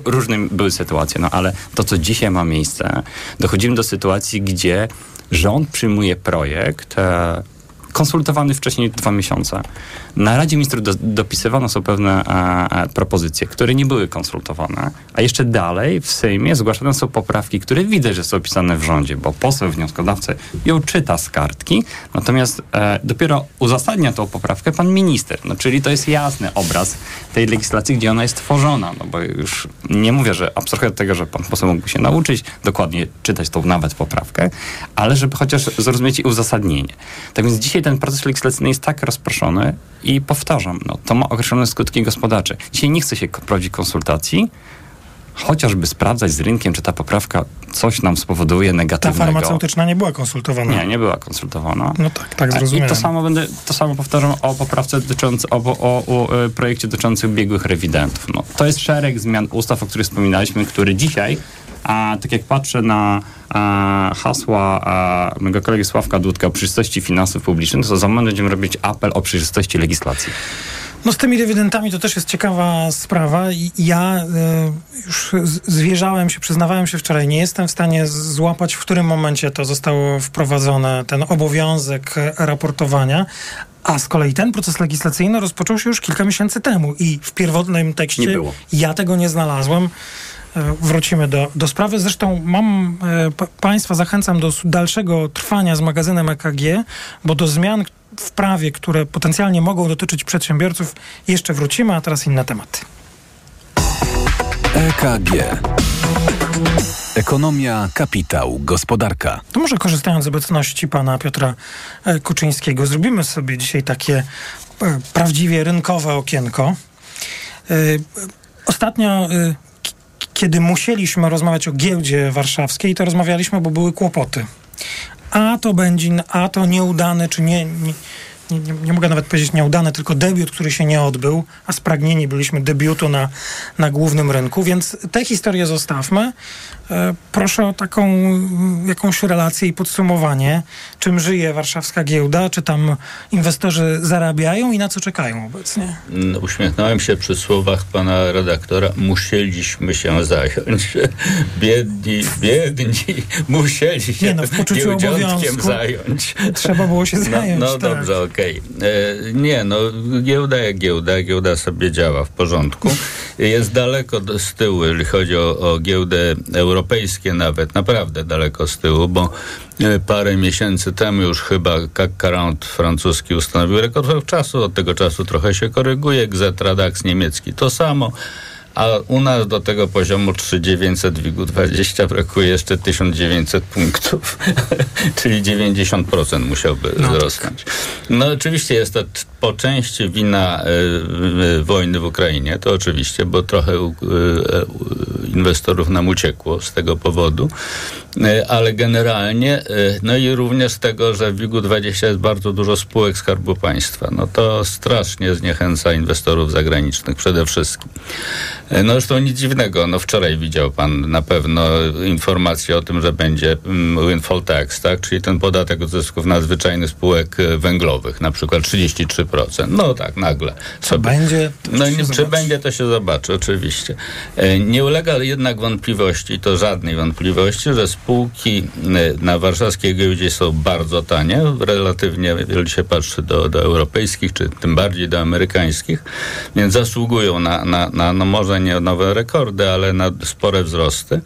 różne były sytuacje, no ale to, co dzisiaj ma miejsce, dochodzimy do sytuacji, gdzie rząd przyjmuje projekt, e, konsultowany wcześniej dwa miesiące. Na Radzie Ministrów do, dopisywane są pewne e, e, propozycje, które nie były konsultowane, a jeszcze dalej w Sejmie zgłaszane są poprawki, które widać, że są pisane w rządzie, bo poseł wnioskodawcy ją czyta z kartki, natomiast e, dopiero uzasadnia tą poprawkę pan minister. No, czyli to jest jasny obraz tej legislacji, gdzie ona jest tworzona, no bo już nie mówię, że abstrahuję od tego, że pan poseł mógłby się nauczyć dokładnie czytać tą nawet poprawkę, ale żeby chociaż zrozumieć uzasadnienie. Tak więc dzisiaj ten proces legislacyjny jest tak rozproszony i powtarzam, no, to ma określone skutki gospodarcze. Dzisiaj nie chce się prowadzić konsultacji, chociażby sprawdzać z rynkiem, czy ta poprawka coś nam spowoduje Ta negatywnego. farmaceutyczna nie była konsultowana. Nie, nie była konsultowana. No tak, tak I zrozumiałem. to samo będę, to samo powtarzam o poprawce dotyczącej, o, o, o e, projekcie dotyczącym biegłych rewidentów. No, to jest szereg zmian ustaw, o których wspominaliśmy, który dzisiaj, a, tak jak patrzę na a, hasła a, mojego kolegi Sławka Dudka o przejrzystości finansów publicznych, to za moment będziemy robić apel o przejrzystości legislacji. No z tymi dywidendami to też jest ciekawa sprawa. Ja y, już zwierzałem się, przyznawałem się wczoraj, nie jestem w stanie złapać, w którym momencie to zostało wprowadzone, ten obowiązek e, raportowania. A z kolei ten proces legislacyjny rozpoczął się już kilka miesięcy temu i w pierwotnym tekście ja tego nie znalazłem. E, Wrócimy do, do sprawy. Zresztą mam e, pa, Państwa zachęcam do dalszego trwania z magazynem EKG, bo do zmian w prawie, które potencjalnie mogą dotyczyć przedsiębiorców, jeszcze wrócimy, a teraz inne tematy. EKG. Ekonomia, kapitał, gospodarka. To może korzystając z obecności pana Piotra e, Kuczyńskiego, zrobimy sobie dzisiaj takie prawdziwie rynkowe okienko. Ostatnio, kiedy musieliśmy rozmawiać o giełdzie warszawskiej, to rozmawialiśmy, bo były kłopoty. A to będzie, a to nieudany, czy nie, nie, nie, nie, nie mogę nawet powiedzieć nieudany, tylko debiut, który się nie odbył, a spragnieni byliśmy debiutu na, na głównym rynku, więc tę historię zostawmy. E, proszę o taką mm, jakąś relację i podsumowanie, czym żyje warszawska giełda, czy tam inwestorzy zarabiają i na co czekają obecnie. Mm, Uśmiechnąłem się przy słowach pana redaktora. Musieliśmy się zająć. Biedni, biedni, musieli się Nie no, w poczuciu obowiązku zająć. Trzeba było się zająć. No, no tak. dobrze, okej. E, Nie, no giełda jak giełda, giełda sobie działa w porządku. Jest daleko do, z tyłu, jeżeli chodzi o, o giełdę europejskie nawet, naprawdę daleko z tyłu, bo e, parę miesięcy temu już chyba CAC 40 francuski ustanowił rekord czasu, od tego czasu trochę się koryguje, DAX niemiecki to samo. A u nas do tego poziomu 3900 WIG-20 brakuje jeszcze 1900 punktów, czyli 90% musiałby wzrosnąć. No oczywiście jest to po części wina e, e, wojny w Ukrainie, to oczywiście, bo trochę u- inwestorów nam uciekło z tego powodu, ale generalnie, no i również z tego, że w WIG-20 jest bardzo dużo spółek Skarbu Państwa. No to strasznie zniechęca inwestorów zagranicznych przede wszystkim. E, No zresztą nic dziwnego, no wczoraj widział pan na pewno informację o tym, że będzie mm, windfall tax, tak? czyli ten podatek od zysków nadzwyczajnych spółek e, węglowych, na przykład 33%. No tak, nagle. Co będzie? No nie, czy będzie, to się zobaczy, oczywiście. E, Nie ulega jednak wątpliwości, to żadnej wątpliwości, że spółki na warszawskiej giełdzie są bardzo tanie, relatywnie, jeżeli się patrzy do, do europejskich, czy tym bardziej do amerykańskich, więc zasługują na, na, na no może nie nowe rekordy, ale na spore wzrosty.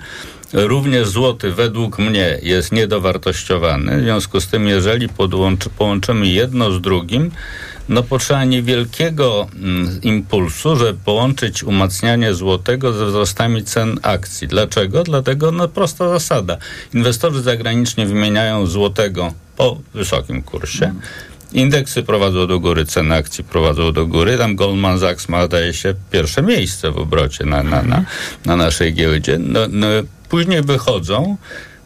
Również złoty według mnie jest niedowartościowany. W związku z tym, jeżeli podłączy, połączymy jedno z drugim, no potrzeba niewielkiego mm, impulsu, żeby połączyć umacnianie złotego ze wzrostami cen akcji. Dlaczego? Dlatego, no prosta zasada. Inwestorzy zagraniczni wymieniają złotego po wysokim kursie. Indeksy prowadzą do góry, ceny akcji prowadzą do góry. Tam Goldman Sachs ma, zdaje się, pierwsze miejsce w obrocie na, na, na, na naszej giełdzie. No, no, później wychodzą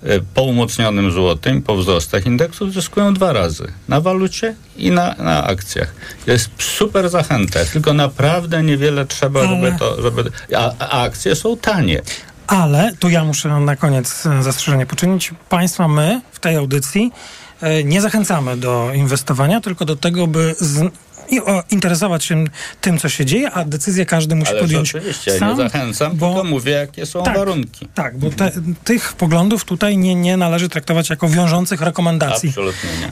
e, po umocnionym złotym, po wzrostach indeksów zyskują dwa razy. Na walucie i na, na akcjach. Jest super zachęta. Tylko naprawdę niewiele trzeba, Ale- żeby to... Żeby, a, a akcje są tanie. Ale tu ja muszę na koniec e, zastrzeżenie poczynić. Państwa my w tej audycji nie zachęcamy do inwestowania, tylko do tego, by z, i, o, interesować się tym, co się dzieje, a decyzję każdy musi Ale podjąć oczywiście, ja sam. nie zachęcam, tylko mówię, jakie są Tak, warunki. Tak, bo te, tych poglądów tutaj nie, nie należy traktować jako wiążących rekomendacji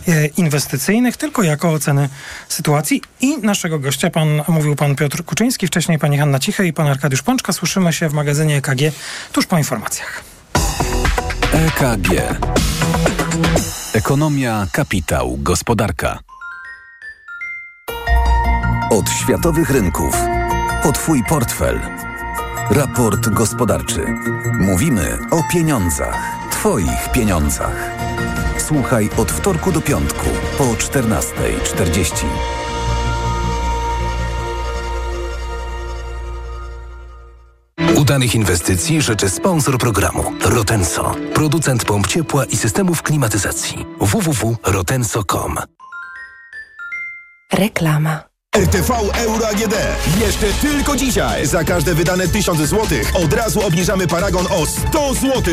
e, inwestycyjnych, tylko jako oceny sytuacji. I naszego gościa, pan, mówił pan Piotr Kuczyński, wcześniej pani Hanna Cichej i pan Arkadiusz Pączka. Słyszymy się w magazynie EKG tuż po informacjach. EKG. Ekonomia, kapitał, gospodarka. Od światowych rynków. O Twój portfel. Raport gospodarczy. Mówimy o pieniądzach. Twoich pieniądzach. Słuchaj od wtorku do piątku po 14.40. Udanych inwestycji życzy sponsor programu Rotenso, producent pomp ciepła i systemów klimatyzacji. www.rotenso.com Reklama. RTV Euro AGD. Jeszcze tylko dzisiaj. Za każde wydane 1000 zł od razu obniżamy paragon o 100 zł.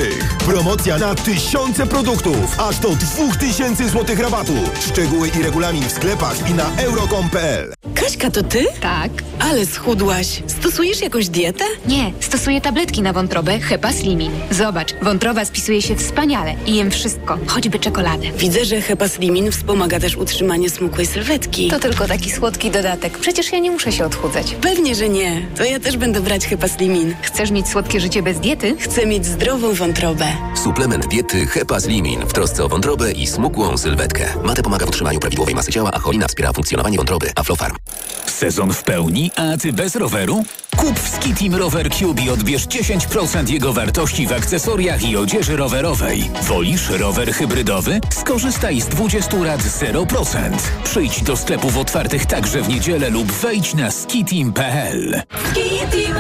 Promocja na tysiące produktów. Aż do 2000 zł rabatu. Szczegóły i regulamin w sklepach i na euro.com.pl. Kaśka, to ty? Tak. Ale schudłaś. Stosujesz jakąś dietę? Nie, stosuję tabletki na wątrobę Hepa Slimin. Zobacz, wątroba spisuje się wspaniale i jem wszystko, choćby czekoladę. Widzę, że Hepa Slimin wspomaga też utrzymanie smukłej sylwetki. To tylko taki słodki dodatek. Przecież ja nie muszę się odchudzać. Pewnie, że nie. To ja też będę brać Hepa Slimin. Chcesz mieć słodkie życie bez diety? Chcę mieć zdrową wątrobę. Suplement diety Hepa Slimin w trosce o wątrobę i smukłą sylwetkę. Mate pomaga w utrzymaniu prawidłowej masy ciała, a cholina wspiera funkcjonowanie wątroby. Aflofarm. Sezon w pełni, a ty bez roweru? Kup w Skitim Rower Cube i odbierz 10% jego wartości w akcesoriach i odzieży rowerowej. Wolisz rower hybrydowy? Skorzystaj z 20 lat 0%. Przyjdź do sklepów otwartych także w niedzielę lub wejdź na skitim.pl. Skitim.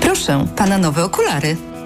Proszę, pana nowe okulary.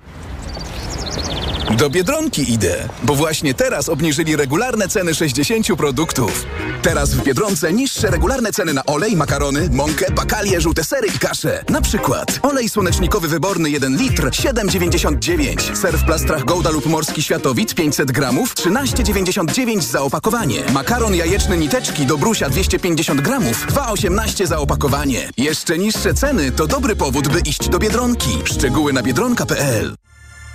フフフ。Do Biedronki idę, bo właśnie teraz obniżyli regularne ceny 60 produktów. Teraz w Biedronce niższe regularne ceny na olej, makarony, mąkę, bakalie, żółte sery i kasze. Na przykład olej słonecznikowy wyborny 1 litr 7,99. Ser w plastrach Gouda lub Morski Światowit 500 gramów 13,99 za opakowanie. Makaron jajeczny niteczki do brusia 250 gramów 2,18 za opakowanie. Jeszcze niższe ceny to dobry powód, by iść do Biedronki. Szczegóły na biedronka.pl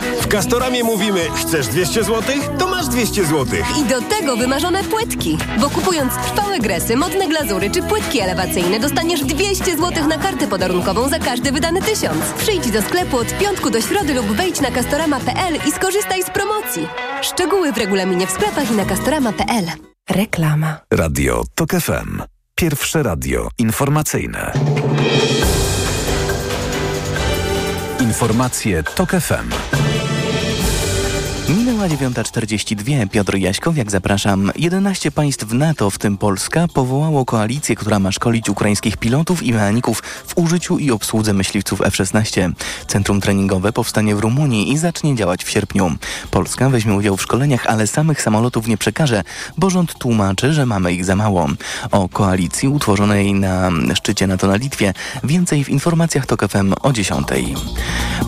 W Castoramie mówimy, chcesz 200 zł? To masz 200 zł. I do tego wymarzone płytki. Bo kupując trwałe gresy, modne glazury czy płytki elewacyjne dostaniesz 200 zł na kartę podarunkową za każdy wydany tysiąc. Przyjdź do sklepu od piątku do środy lub wejdź na castorama.pl i skorzystaj z promocji. Szczegóły w regulaminie w sklepach i na castorama.pl. Reklama. Radio TOK FM. Pierwsze radio informacyjne. Informacje TOK FM. No. Minęła 9.42. Piotr Jaśkowiak, zapraszam. 11 państw NATO, w tym Polska, powołało koalicję, która ma szkolić ukraińskich pilotów i mechaników w użyciu i obsłudze myśliwców F-16. Centrum treningowe powstanie w Rumunii i zacznie działać w sierpniu. Polska weźmie udział w szkoleniach, ale samych samolotów nie przekaże, bo rząd tłumaczy, że mamy ich za mało. O koalicji utworzonej na szczycie NATO na Litwie więcej w informacjach TOK FM o 10.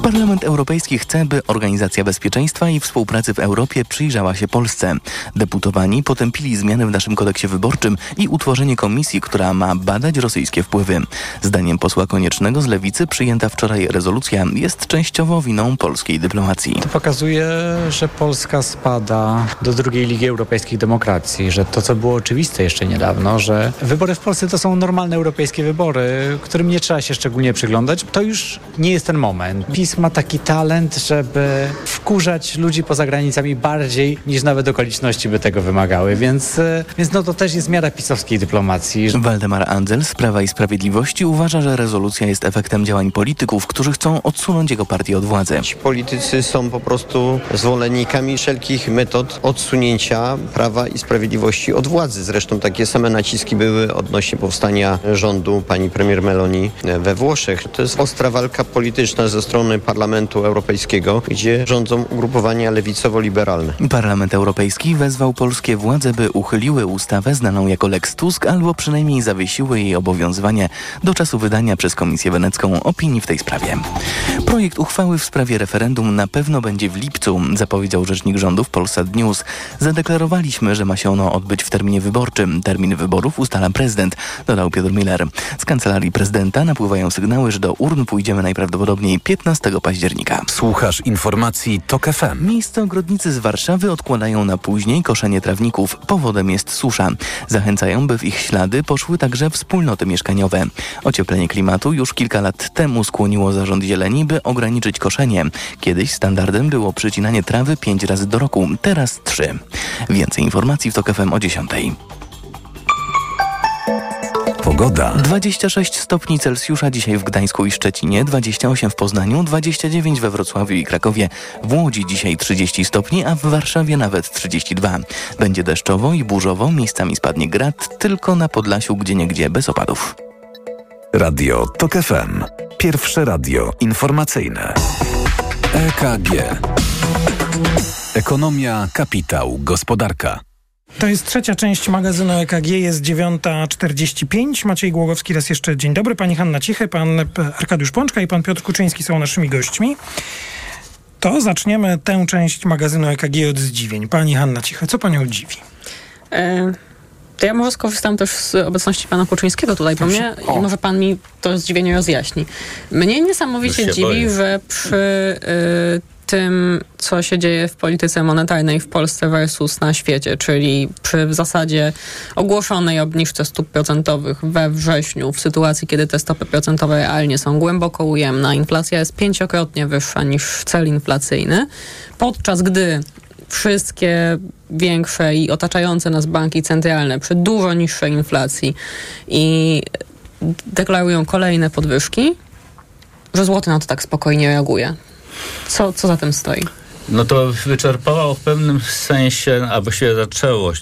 Parlament Europejski chce, by Organizacja Bezpieczeństwa i Współpracy współpracy w Europie przyjrzała się Polsce. Deputowani potępili zmiany w naszym kodeksie wyborczym i utworzenie komisji, która ma badać rosyjskie wpływy. Zdaniem posła Koniecznego z Lewicy przyjęta wczoraj rezolucja jest częściowo winą polskiej dyplomacji. To pokazuje, że Polska spada do drugiej Ligi Europejskiej Demokracji, że to, co było oczywiste jeszcze niedawno, że wybory w Polsce to są normalne europejskie wybory, którym nie trzeba się szczególnie przyglądać, to już nie jest ten moment. PiS ma taki talent, żeby wkurzać ludzi poza granicami bardziej niż nawet okoliczności by tego wymagały, więc, e, więc no to też jest miara pisowskiej dyplomacji. Waldemar Andzel z Prawa i Sprawiedliwości uważa, że rezolucja jest efektem działań polityków, którzy chcą odsunąć jego partię od władzy. Ci politycy są po prostu zwolennikami wszelkich metod odsunięcia Prawa i Sprawiedliwości od władzy. Zresztą takie same naciski były odnośnie powstania rządu pani premier Meloni we Włoszech. To jest ostra walka polityczna ze strony Parlamentu Europejskiego, gdzie rządzą ugrupowania lewicowo-liberalne. Parlament Europejski wezwał polskie władze, by uchyliły ustawę znaną jako Lex Tusk albo przynajmniej zawiesiły jej obowiązywanie do czasu wydania przez Komisję Wenecką opinii w tej sprawie. Projekt uchwały w sprawie referendum na pewno będzie w lipcu, zapowiedział rzecznik rządu w Polsat News. Zadeklarowaliśmy, że ma się ono odbyć w terminie wyborczym. Termin wyborów ustala prezydent, dodał Piotr Miller. Z kancelarii prezydenta napływają sygnały, że do urn pójdziemy najprawdopodobniej 15 października. Słuchasz informacji TOK FM. Miejsce ogrodnicy z Warszawy odkładają na później koszenie trawników. Powodem jest susza. Zachęcają, by w ich ślady poszły także wspólnoty mieszkaniowe. Ocieplenie klimatu już kilka lat temu skłoniło zarząd zieleni, by ograniczyć koszenie. Kiedyś standardem było przycinanie trawy pięć razy do roku, teraz trzy. Więcej informacji w TOK FM o 10. Pogoda. 26 stopni Celsjusza dzisiaj w Gdańsku i Szczecinie, 28 w Poznaniu, 29 we Wrocławiu i Krakowie. W Łodzi dzisiaj 30 stopni, a w Warszawie nawet 32. Będzie deszczowo i burzowo, miejscami spadnie grad, tylko na Podlasiu gdzieniegdzie bez opadów. Radio TOK FM. Pierwsze radio informacyjne. EKG. Ekonomia, kapitał, gospodarka. To jest trzecia część magazynu EKG, jest 9.45. Maciej Głogowski raz jeszcze dzień dobry. Pani Hanna Cichy, pan Arkadiusz Pączka i pan Piotr Kuczyński są naszymi gośćmi. To zaczniemy tę część magazynu EKG od zdziwień. Pani Hanna Cichy, co panią dziwi? E to ja może skorzystam też z obecności pana Kuczyńskiego tutaj, bo mnie, i może pan mi to zdziwienie rozjaśni. Mnie niesamowicie dziwi, boję. że przy y, tym, co się dzieje w polityce monetarnej w Polsce versus na świecie, czyli przy w zasadzie ogłoszonej obniżce stóp procentowych we wrześniu, w sytuacji, kiedy te stopy procentowe realnie są głęboko ujemne, inflacja jest pięciokrotnie wyższa niż cel inflacyjny, podczas gdy wszystkie większe i otaczające nas banki centralne przy dużo niższej inflacji i deklarują kolejne podwyżki, że złoty na to tak spokojnie reaguje. Co, co za tym stoi? No to wyczerpało w pewnym sensie, albo się zaczęło,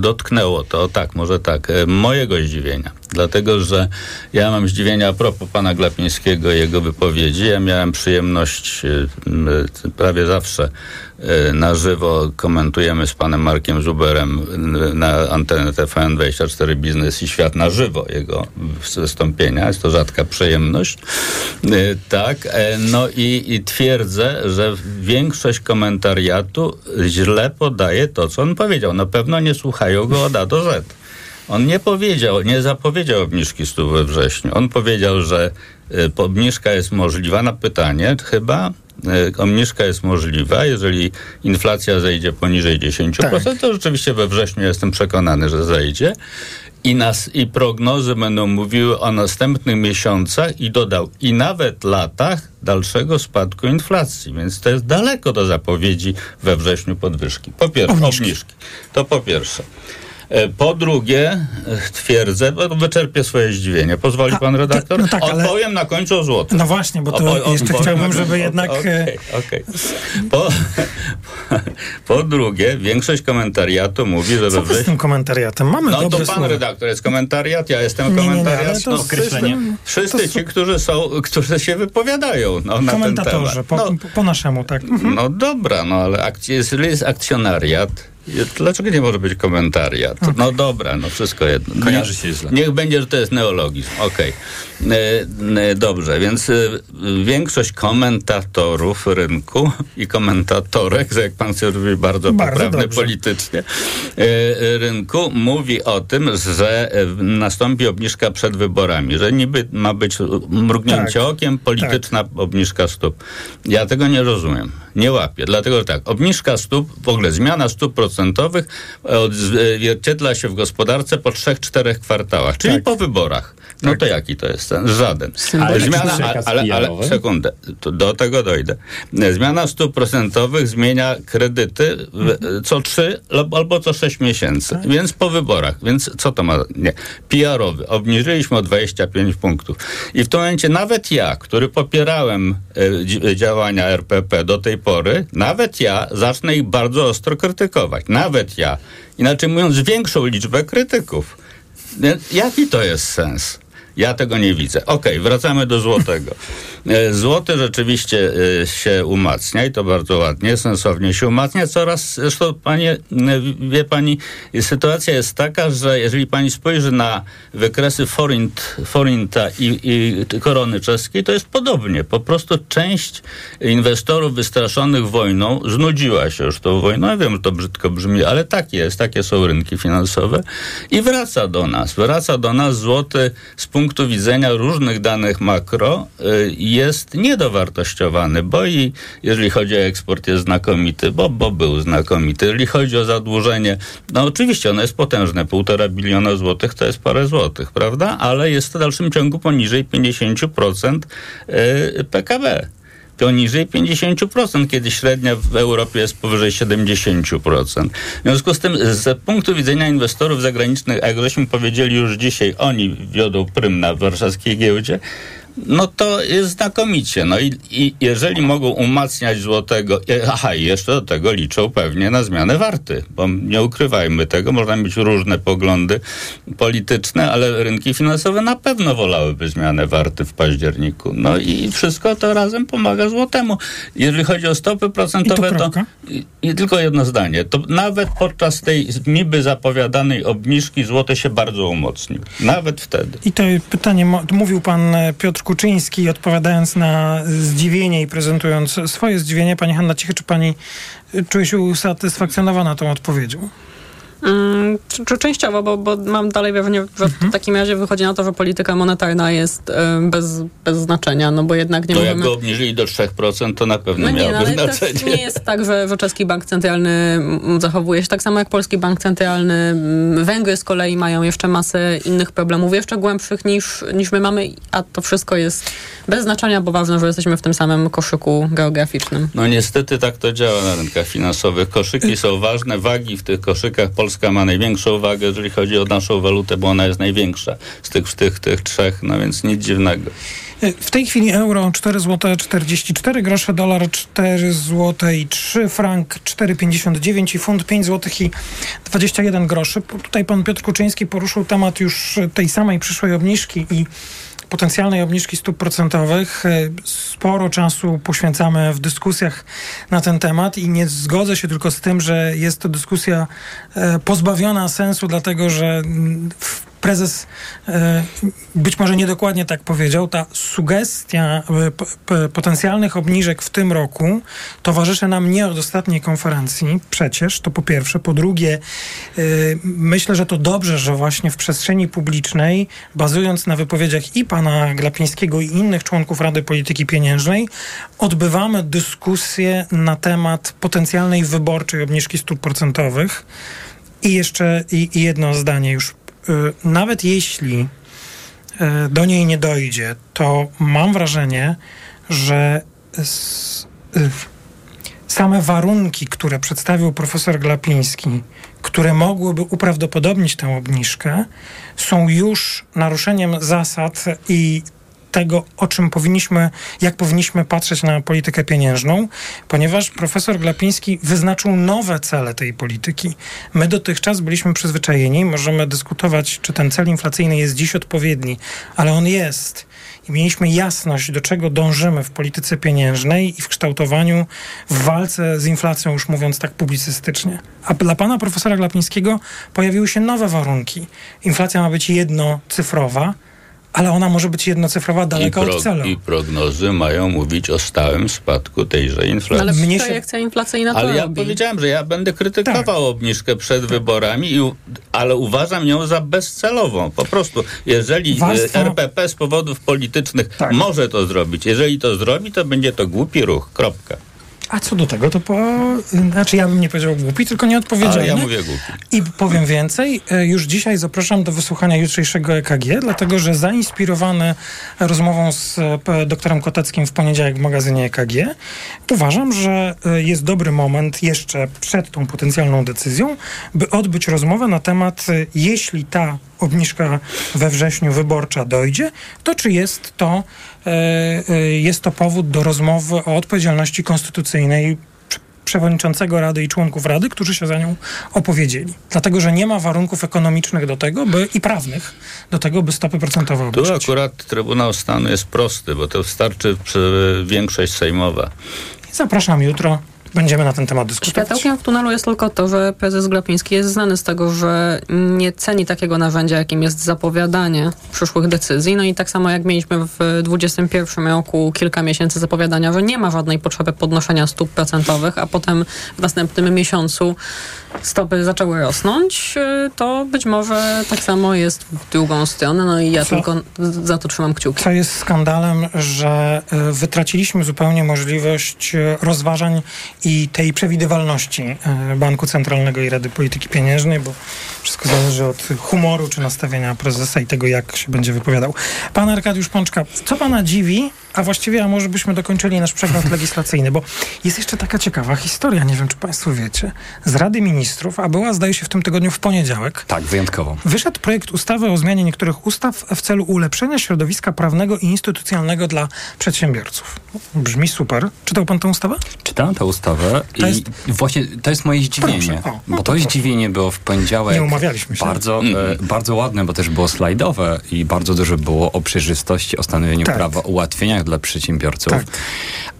dotknęło to, tak, może tak, e, mojego zdziwienia. Dlatego, że ja mam zdziwienia a propos pana Glapińskiego i jego wypowiedzi. Ja miałem przyjemność e, prawie zawsze e, na żywo komentujemy z panem Markiem Zuberem na antenę TVN24 Biznes i Świat na żywo jego wystąpienia. Jest to rzadka przyjemność. Tak, no i, i twierdzę, że większość komentariatu źle podaje to, co on powiedział. Na pewno nie słuchają go od A do Z. On nie powiedział, nie zapowiedział obniżki stóp we wrześniu. On powiedział, że obniżka jest możliwa na pytanie chyba. Y, obniżka jest możliwa, jeżeli inflacja zejdzie poniżej 10%, tak. to rzeczywiście we wrześniu jestem przekonany, że zejdzie. I, nas, I prognozy będą mówiły o następnych miesiącach i dodał, i nawet latach dalszego spadku inflacji. Więc to jest daleko do zapowiedzi we wrześniu podwyżki. Po pierwsze, obniżki. obniżki. To po pierwsze. E, po drugie, e, twierdzę, bo wyczerpię swoje zdziwienie. Pozwoli pan redaktor? No tak, Odpowiem ale... na końcu o złoto. No właśnie, bo to o, jeszcze chciałbym, żeby jednak... Okay, okay. Po, po, drugie, większość komentariatu mówi, że... Co z tym komentariatem? Mamy No to pan słowa. redaktor jest komentariat, ja jestem nie, komentariat. Nie, nie, no, wszyscy, wszyscy ci, którzy są, którzy się wypowiadają no, na ten temat. Po, no, po naszemu, tak. Mhm. No dobra, no ale akc jest akcjonariat Dlaczego nie może być komentariat? No dobra, no wszystko jedno. Kojarzy się źle. Niech będzie, że to jest neologizm. Okej. Okay. Dobrze, więc y, większość komentatorów rynku i komentatorek, że jak pan się robi bardzo, bardzo poprawny dobrze. politycznie, rynku mówi o tym, że nastąpi obniżka przed wyborami, że niby ma być mrugnięcie tak. okiem, polityczna tak. obniżka stóp. Ja tego nie rozumiem. Nie łapię. Dlatego, że tak, obniżka stóp, w ogóle zmiana stóp procentowych odzwierciedla się w gospodarce po trzech, czterech kwartałach, czyli tak. po wyborach. No tak. to jaki to jest ten? Żaden. Ale Zmiana, ale, ale, ale sekundę, do tego dojdę. Zmiana stóp procentowych zmienia kredyty co trzy albo co sześć miesięcy, tak. więc po wyborach. Więc co to ma? Nie. PR-owy. Obniżyliśmy o 25 punktów. I w tym momencie nawet ja, który popierałem e, działania RPP do tej pory, nawet ja zacznę ich bardzo ostro krytykować. Nawet ja. Inaczej mówiąc, większą liczbę krytyków. Jaki to jest sens? Ja tego nie widzę. Okej, okay, wracamy do złotego. E, złoty rzeczywiście e, się umacnia i to bardzo ładnie, sensownie się umacnia. Coraz, zresztą panie, wie pani, sytuacja jest taka, że jeżeli pani spojrzy na wykresy forint, forinta i, i korony czeskiej, to jest podobnie. Po prostu część inwestorów wystraszonych wojną znudziła się już tą wojną. Ja wiem, że to brzydko brzmi, ale tak jest, takie są rynki finansowe i wraca do nas. Wraca do nas złoty z punktu widzenia różnych danych makro y, jest niedowartościowany, bo i jeżeli chodzi o eksport jest znakomity, bo, bo był znakomity. Jeżeli chodzi o zadłużenie, no oczywiście ono jest potężne, półtora biliona złotych to jest parę złotych, prawda? Ale jest w dalszym ciągu poniżej 50% y, PKB poniżej 50%, kiedy średnia w Europie jest powyżej 70%. W związku z tym, z punktu widzenia inwestorów zagranicznych, jak żeśmy powiedzieli już dzisiaj, oni wiodą prym na warszawskiej giełdzie, no to jest znakomicie. No i, i jeżeli mogą umacniać złotego, aha, i jeszcze do tego liczą pewnie na zmianę warty, bo nie ukrywajmy tego, można mieć różne poglądy polityczne, ale rynki finansowe na pewno wolałyby zmianę warty w październiku. No i wszystko to razem pomaga złotemu. Jeżeli chodzi o stopy procentowe, to, i, i, tylko jedno zdanie. To nawet podczas tej niby zapowiadanej obniżki złote się bardzo umocnił. Nawet wtedy. I to pytanie, mówił pan e, Piotr Kuczyński, odpowiadając na zdziwienie i prezentując swoje zdziwienie, pani Hanna Cichy, czy pani czuje się usatysfakcjonowana tą odpowiedzią? Mm, czy, częściowo, bo, bo mam dalej wrażenie, że mhm. w takim razie wychodzi na to, że polityka monetarna jest bez, bez znaczenia, no bo jednak nie to możemy... jak go obniżyli do 3%, to na pewno no nie, miałoby no, ale znaczenie. nie jest tak, że, że czeski bank centralny zachowuje się tak samo jak polski bank centralny. Węgry z kolei mają jeszcze masę innych problemów, jeszcze głębszych niż, niż my mamy, a to wszystko jest bez znaczenia, bo ważne, że jesteśmy w tym samym koszyku geograficznym. No niestety tak to działa na rynkach finansowych. Koszyki są ważne, wagi w tych koszykach Polska ma największą wagę, jeżeli chodzi o naszą walutę, bo ona jest największa z tych, tych, tych trzech, no więc nic dziwnego. W tej chwili euro 4 zł 44 grosze, dolar 4 zł i 3, frank 4,59 i funt 5 zł i 21 groszy. Tutaj pan Piotr Kuczyński poruszył temat już tej samej przyszłej obniżki i potencjalnej obniżki stóp procentowych. E, sporo czasu poświęcamy w dyskusjach na ten temat i nie zgodzę się tylko z tym, że jest to dyskusja e, pozbawiona sensu, dlatego że mm, w prezes e, być może niedokładnie tak powiedział, ta sugestia e, potencjalnych obniżek w tym roku towarzyszy nam nie od ostatniej konferencji, przecież, to po pierwsze. Po drugie, e, myślę, że to dobrze, że właśnie w przestrzeni publicznej, bazując na wypowiedziach i pana Glapińskiego i innych członków Rady Polityki Pieniężnej, odbywamy dyskusję na temat potencjalnej wyborczej obniżki stóp procentowych. I jeszcze i, i jedno zdanie już nawet jeśli y, do niej nie dojdzie, to mam wrażenie, że y, same warunki, które przedstawił profesor Glapiński, które mogłyby uprawdopodobnić tę obniżkę, są już naruszeniem zasad i tego, o czym powinniśmy, jak powinniśmy patrzeć na politykę pieniężną, ponieważ profesor Glapiński wyznaczył nowe cele tej polityki. My dotychczas byliśmy przyzwyczajeni, możemy dyskutować, czy ten cel inflacyjny jest dziś odpowiedni, ale on jest. i mieliśmy jasność, do czego dążymy w polityce pieniężnej i w kształtowaniu, w walce z inflacją, już mówiąc tak publicystycznie. A dla pana profesora Glapińskiego pojawiły się nowe warunki. Inflacja ma być jednocyfrowa, ale ona może być jednocyfrowa daleko od celu. I prognozy mają mówić o stałym spadku tejże inflacji. Ale Mnie projekcja się... inflacyjna to Ale ja robi. powiedziałem, że ja będę krytykował tak. obniżkę przed wyborami, i, ale uważam ją za bezcelową. Po prostu, jeżeli Warstwa... RPP z powodów politycznych tak. może to zrobić, jeżeli to zrobi, to będzie to głupi ruch. Kropka. A co do tego, to po... Znaczy ja bym nie powiedział głupi, tylko nieodpowiedzialny. Ale ja mówię głupi. I powiem więcej, e, już dzisiaj zapraszam do wysłuchania jutrzejszego EKG, dlatego że zainspirowany rozmową z e, doktorem Koteckim w poniedziałek w magazynie EKG, uważam, że e, jest dobry moment jeszcze przed tą potencjalną decyzją, by odbyć rozmowę na temat, jeśli ta obniżka we wrześniu wyborcza dojdzie, to czy jest to, jest to powód do rozmowy o odpowiedzialności konstytucyjnej przewodniczącego Rady i członków Rady, którzy się za nią opowiedzieli. Dlatego, że nie ma warunków ekonomicznych do tego, by i prawnych do tego, by stopy procentowe obniżyć. Tu akurat Trybunał Stanu jest prosty, bo to wystarczy większość sejmowa. Zapraszam jutro Będziemy na ten temat dyskutować. Światełkiem w tunelu jest tylko to, że prezes Glapiński jest znany z tego, że nie ceni takiego narzędzia, jakim jest zapowiadanie przyszłych decyzji. No i tak samo jak mieliśmy w 2021 roku kilka miesięcy zapowiadania, że nie ma żadnej potrzeby podnoszenia stóp procentowych, a potem w następnym miesiącu stopy zaczęły rosnąć, y, to być może tak samo jest w drugą stronę. No i ja co, tylko za to trzymam kciuki. Co jest skandalem, że y, wytraciliśmy zupełnie możliwość y, rozważań i tej przewidywalności Banku Centralnego i Rady Polityki Pieniężnej, bo wszystko zależy od humoru czy nastawienia prezesa i tego, jak się będzie wypowiadał. Pan Arkadiusz Pączka, co pana dziwi, a właściwie, a może byśmy dokończyli nasz przegląd legislacyjny, bo jest jeszcze taka ciekawa historia, nie wiem, czy państwo wiecie, z Rady Ministrów, a była, zdaje się, w tym tygodniu w poniedziałek. Tak, wyjątkowo. Wyszedł projekt ustawy o zmianie niektórych ustaw w celu ulepszenia środowiska prawnego i instytucjonalnego dla przedsiębiorców. Brzmi super. Czytał pan tę ustawę? Czytałem tę ustawę to i jest... właśnie to jest moje zdziwienie, o, no bo to, to zdziwienie było w poniedziałek. Nie umawialiśmy się. Bardzo, mm. e, bardzo ładne, bo też było slajdowe i bardzo dużo było o przejrzystości, o stanowieniu tak. prawa, ułatwieniach dla przedsiębiorców. Tak.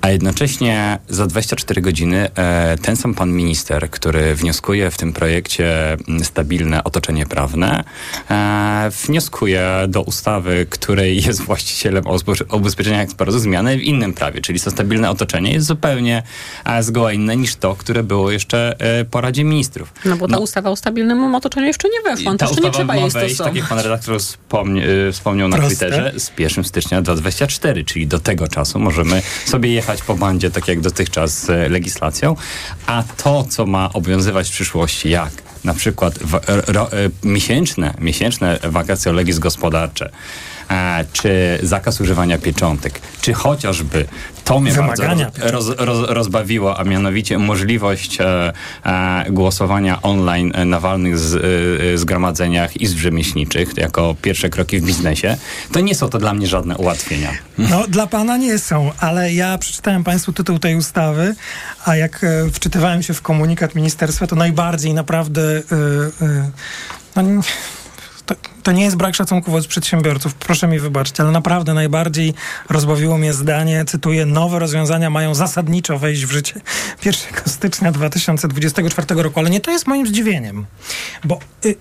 A jednocześnie za 24 godziny e, ten sam pan minister, który wnioskuje w tym projekcie mm, stabilne otoczenie prawne, e, wnioskuje do ustawy, której jest właścicielem ubezpieczenia eksportu zmiany w innym prawie, czyli to stabilne otoczenie jest zupełnie e, zgoła inne niż to, które było jeszcze po Radzie Ministrów. No bo ta no, ustawa o stabilnym otoczeniu jeszcze nie weszła, to jeszcze nie trzeba jej stosować. tak jak pan redaktor wspomniał na Proste. Twitterze, z 1 stycznia 2024, czyli do tego czasu możemy sobie jechać po bandzie, tak jak dotychczas z legislacją, a to, co ma obowiązywać w przyszłości, jak? Na przykład w, ro, miesięczne, miesięczne wakacje legis gospodarcze, czy zakaz używania pieczątek, czy chociażby to mnie Wymagania bardzo roz, roz, rozbawiło, a mianowicie możliwość e, e, głosowania online na walnych z, e, zgromadzeniach izb rzemieślniczych jako pierwsze kroki w biznesie, to nie są to dla mnie żadne ułatwienia. No, dla pana nie są, ale ja przeczytałem państwu tytuł tej ustawy, a jak e, wczytywałem się w komunikat ministerstwa, to najbardziej naprawdę... E, e, no, to, to, nie jest brak szacunku wobec przedsiębiorców, proszę mi wybaczyć, ale naprawdę najbardziej rozbawiło mnie zdanie, cytuję, nowe rozwiązania mają zasadniczo wejść w życie 1 stycznia 2024 roku, ale nie to jest moim zdziwieniem, bo y,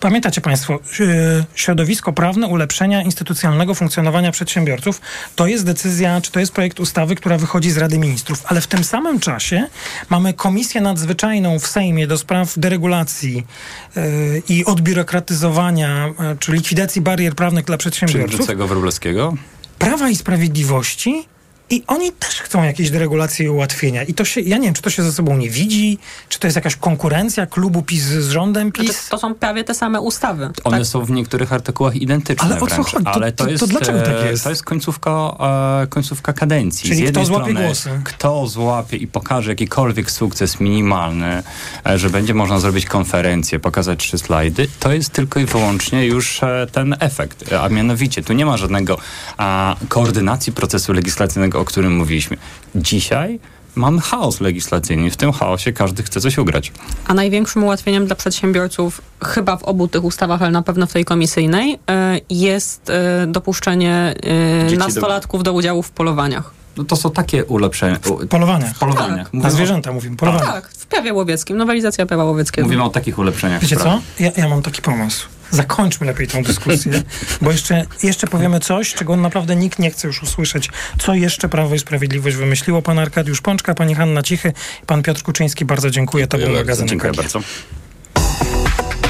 Pamiętacie Państwo, e, środowisko prawne ulepszenia instytucjonalnego funkcjonowania przedsiębiorców to jest decyzja, czy to jest projekt ustawy, która wychodzi z Rady Ministrów, ale w tym samym czasie mamy Komisję Nadzwyczajną w Sejmie do spraw deregulacji yy, i odbiurokratyzowania, yy, czy likwidacji barier prawnych dla przedsiębiorców. Czy Wróblewskiego? Prawa i Sprawiedliwości i oni też chcą jakieś deregulacje i ułatwienia. I to się, ja nie wiem, czy to się ze sobą nie widzi, czy to jest jakaś konkurencja klubu PiS z rządem PiS. Znaczy, to są prawie te same ustawy. One tak? są w niektórych artykułach identyczne Ale o co chodzi? To, Ale to, to, jest, to dlaczego tak jest? To jest końcówka, e, końcówka kadencji. Czyli z jednej kto złapie strony, głosy? Kto złapie i pokaże jakikolwiek sukces minimalny, e, że będzie można zrobić konferencję, pokazać trzy slajdy, to jest tylko i wyłącznie już e, ten efekt. A mianowicie, tu nie ma żadnego koordynacji procesu legislacyjnego o którym mówiliśmy. Dzisiaj mamy chaos legislacyjny. W tym chaosie każdy chce coś ugrać. A największym ułatwieniem dla przedsiębiorców, chyba w obu tych ustawach, ale na pewno w tej komisyjnej, e, jest e, dopuszczenie e, Dzieci nastolatków do udziału w polowaniach. No to są takie ulepszenia. W polowaniach. W polowaniach. Tak. Na zwierzęta mówimy, polowaniach. Tak, w prawie łowieckim, nowelizacja prawa łowieckiego. Mówimy o takich ulepszeniach. Wiecie co? Ja, ja mam taki pomysł. Zakończmy lepiej tą dyskusję, bo jeszcze, jeszcze powiemy coś, czego naprawdę nikt nie chce już usłyszeć. Co jeszcze Prawo i Sprawiedliwość wymyśliło? Pan Arkadiusz Pączka, pani Hanna Cichy, pan Piotr Kuczyński. Bardzo dziękuję. To był magazyn Dziękuję EKG. bardzo.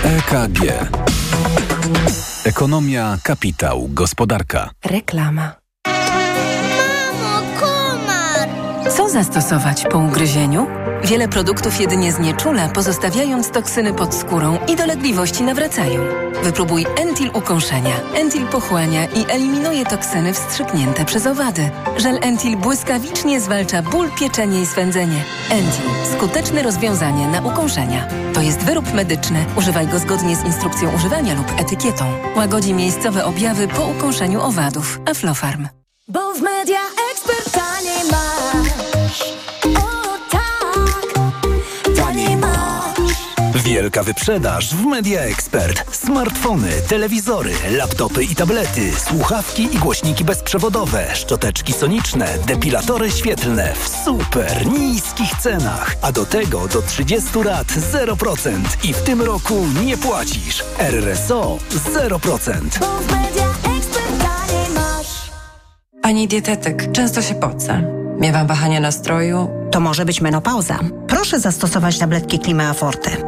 EKG. Ekonomia, kapitał, gospodarka. Reklama. Mamo, komar! Co zastosować po ugryzieniu? Wiele produktów jedynie znieczula, pozostawiając toksyny pod skórą i dolegliwości nawracają. Wypróbuj Entil ukąszenia. Entil pochłania i eliminuje toksyny wstrzyknięte przez owady. Żel Entil błyskawicznie zwalcza ból, pieczenie i swędzenie. Entil. Skuteczne rozwiązanie na ukąszenia. To jest wyrób medyczny. Używaj go zgodnie z instrukcją używania lub etykietą. Łagodzi miejscowe objawy po ukąszeniu owadów. Aflofarm. Bo w Media Wielka wyprzedaż w Media Expert. Smartfony, telewizory, laptopy i tablety, słuchawki i głośniki bezprzewodowe, szczoteczki soniczne, depilatory świetlne w super niskich cenach. A do tego do 30 lat 0% i w tym roku nie płacisz. RRSO 0%. Bo w Media Expert taniej masz. Pani dietetyk, często się pocę. Miewam wahania nastroju. To może być menopauza. Proszę zastosować tabletki Klimea Forte.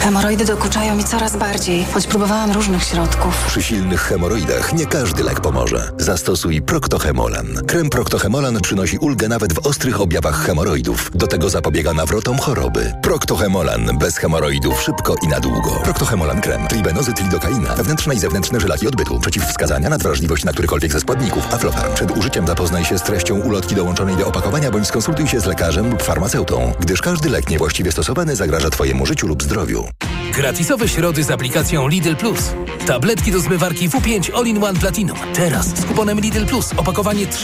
Hemoroidy dokuczają mi coraz bardziej, choć próbowałam różnych środków. Przy silnych hemoroidach nie każdy lek pomoże. Zastosuj Proctohemolan. Krem Proctohemolan przynosi ulgę nawet w ostrych objawach hemoroidów. Do tego zapobiega nawrotom choroby. Proctohemolan. Bez hemoroidów szybko i na długo. Proctohemolan krem. Tribenozyt lidokaina. Wewnętrzne i zewnętrzne żylaki odbytu. Przeciwwskazania, nadwrażliwość na którykolwiek ze składników. Aflofarm. Przed użyciem zapoznaj się z treścią ulotki dołączonej do opakowania bądź skonsultuj się z lekarzem lub farmaceutą, gdyż każdy lek niewłaściwie stosowany zagraża Twojemu życiu lub zdrowiu. Gratisowe środy z aplikacją Lidl Plus. Tabletki do zmywarki W5 All-in-One Platinum. Teraz z kuponem Lidl Plus. Opakowanie 3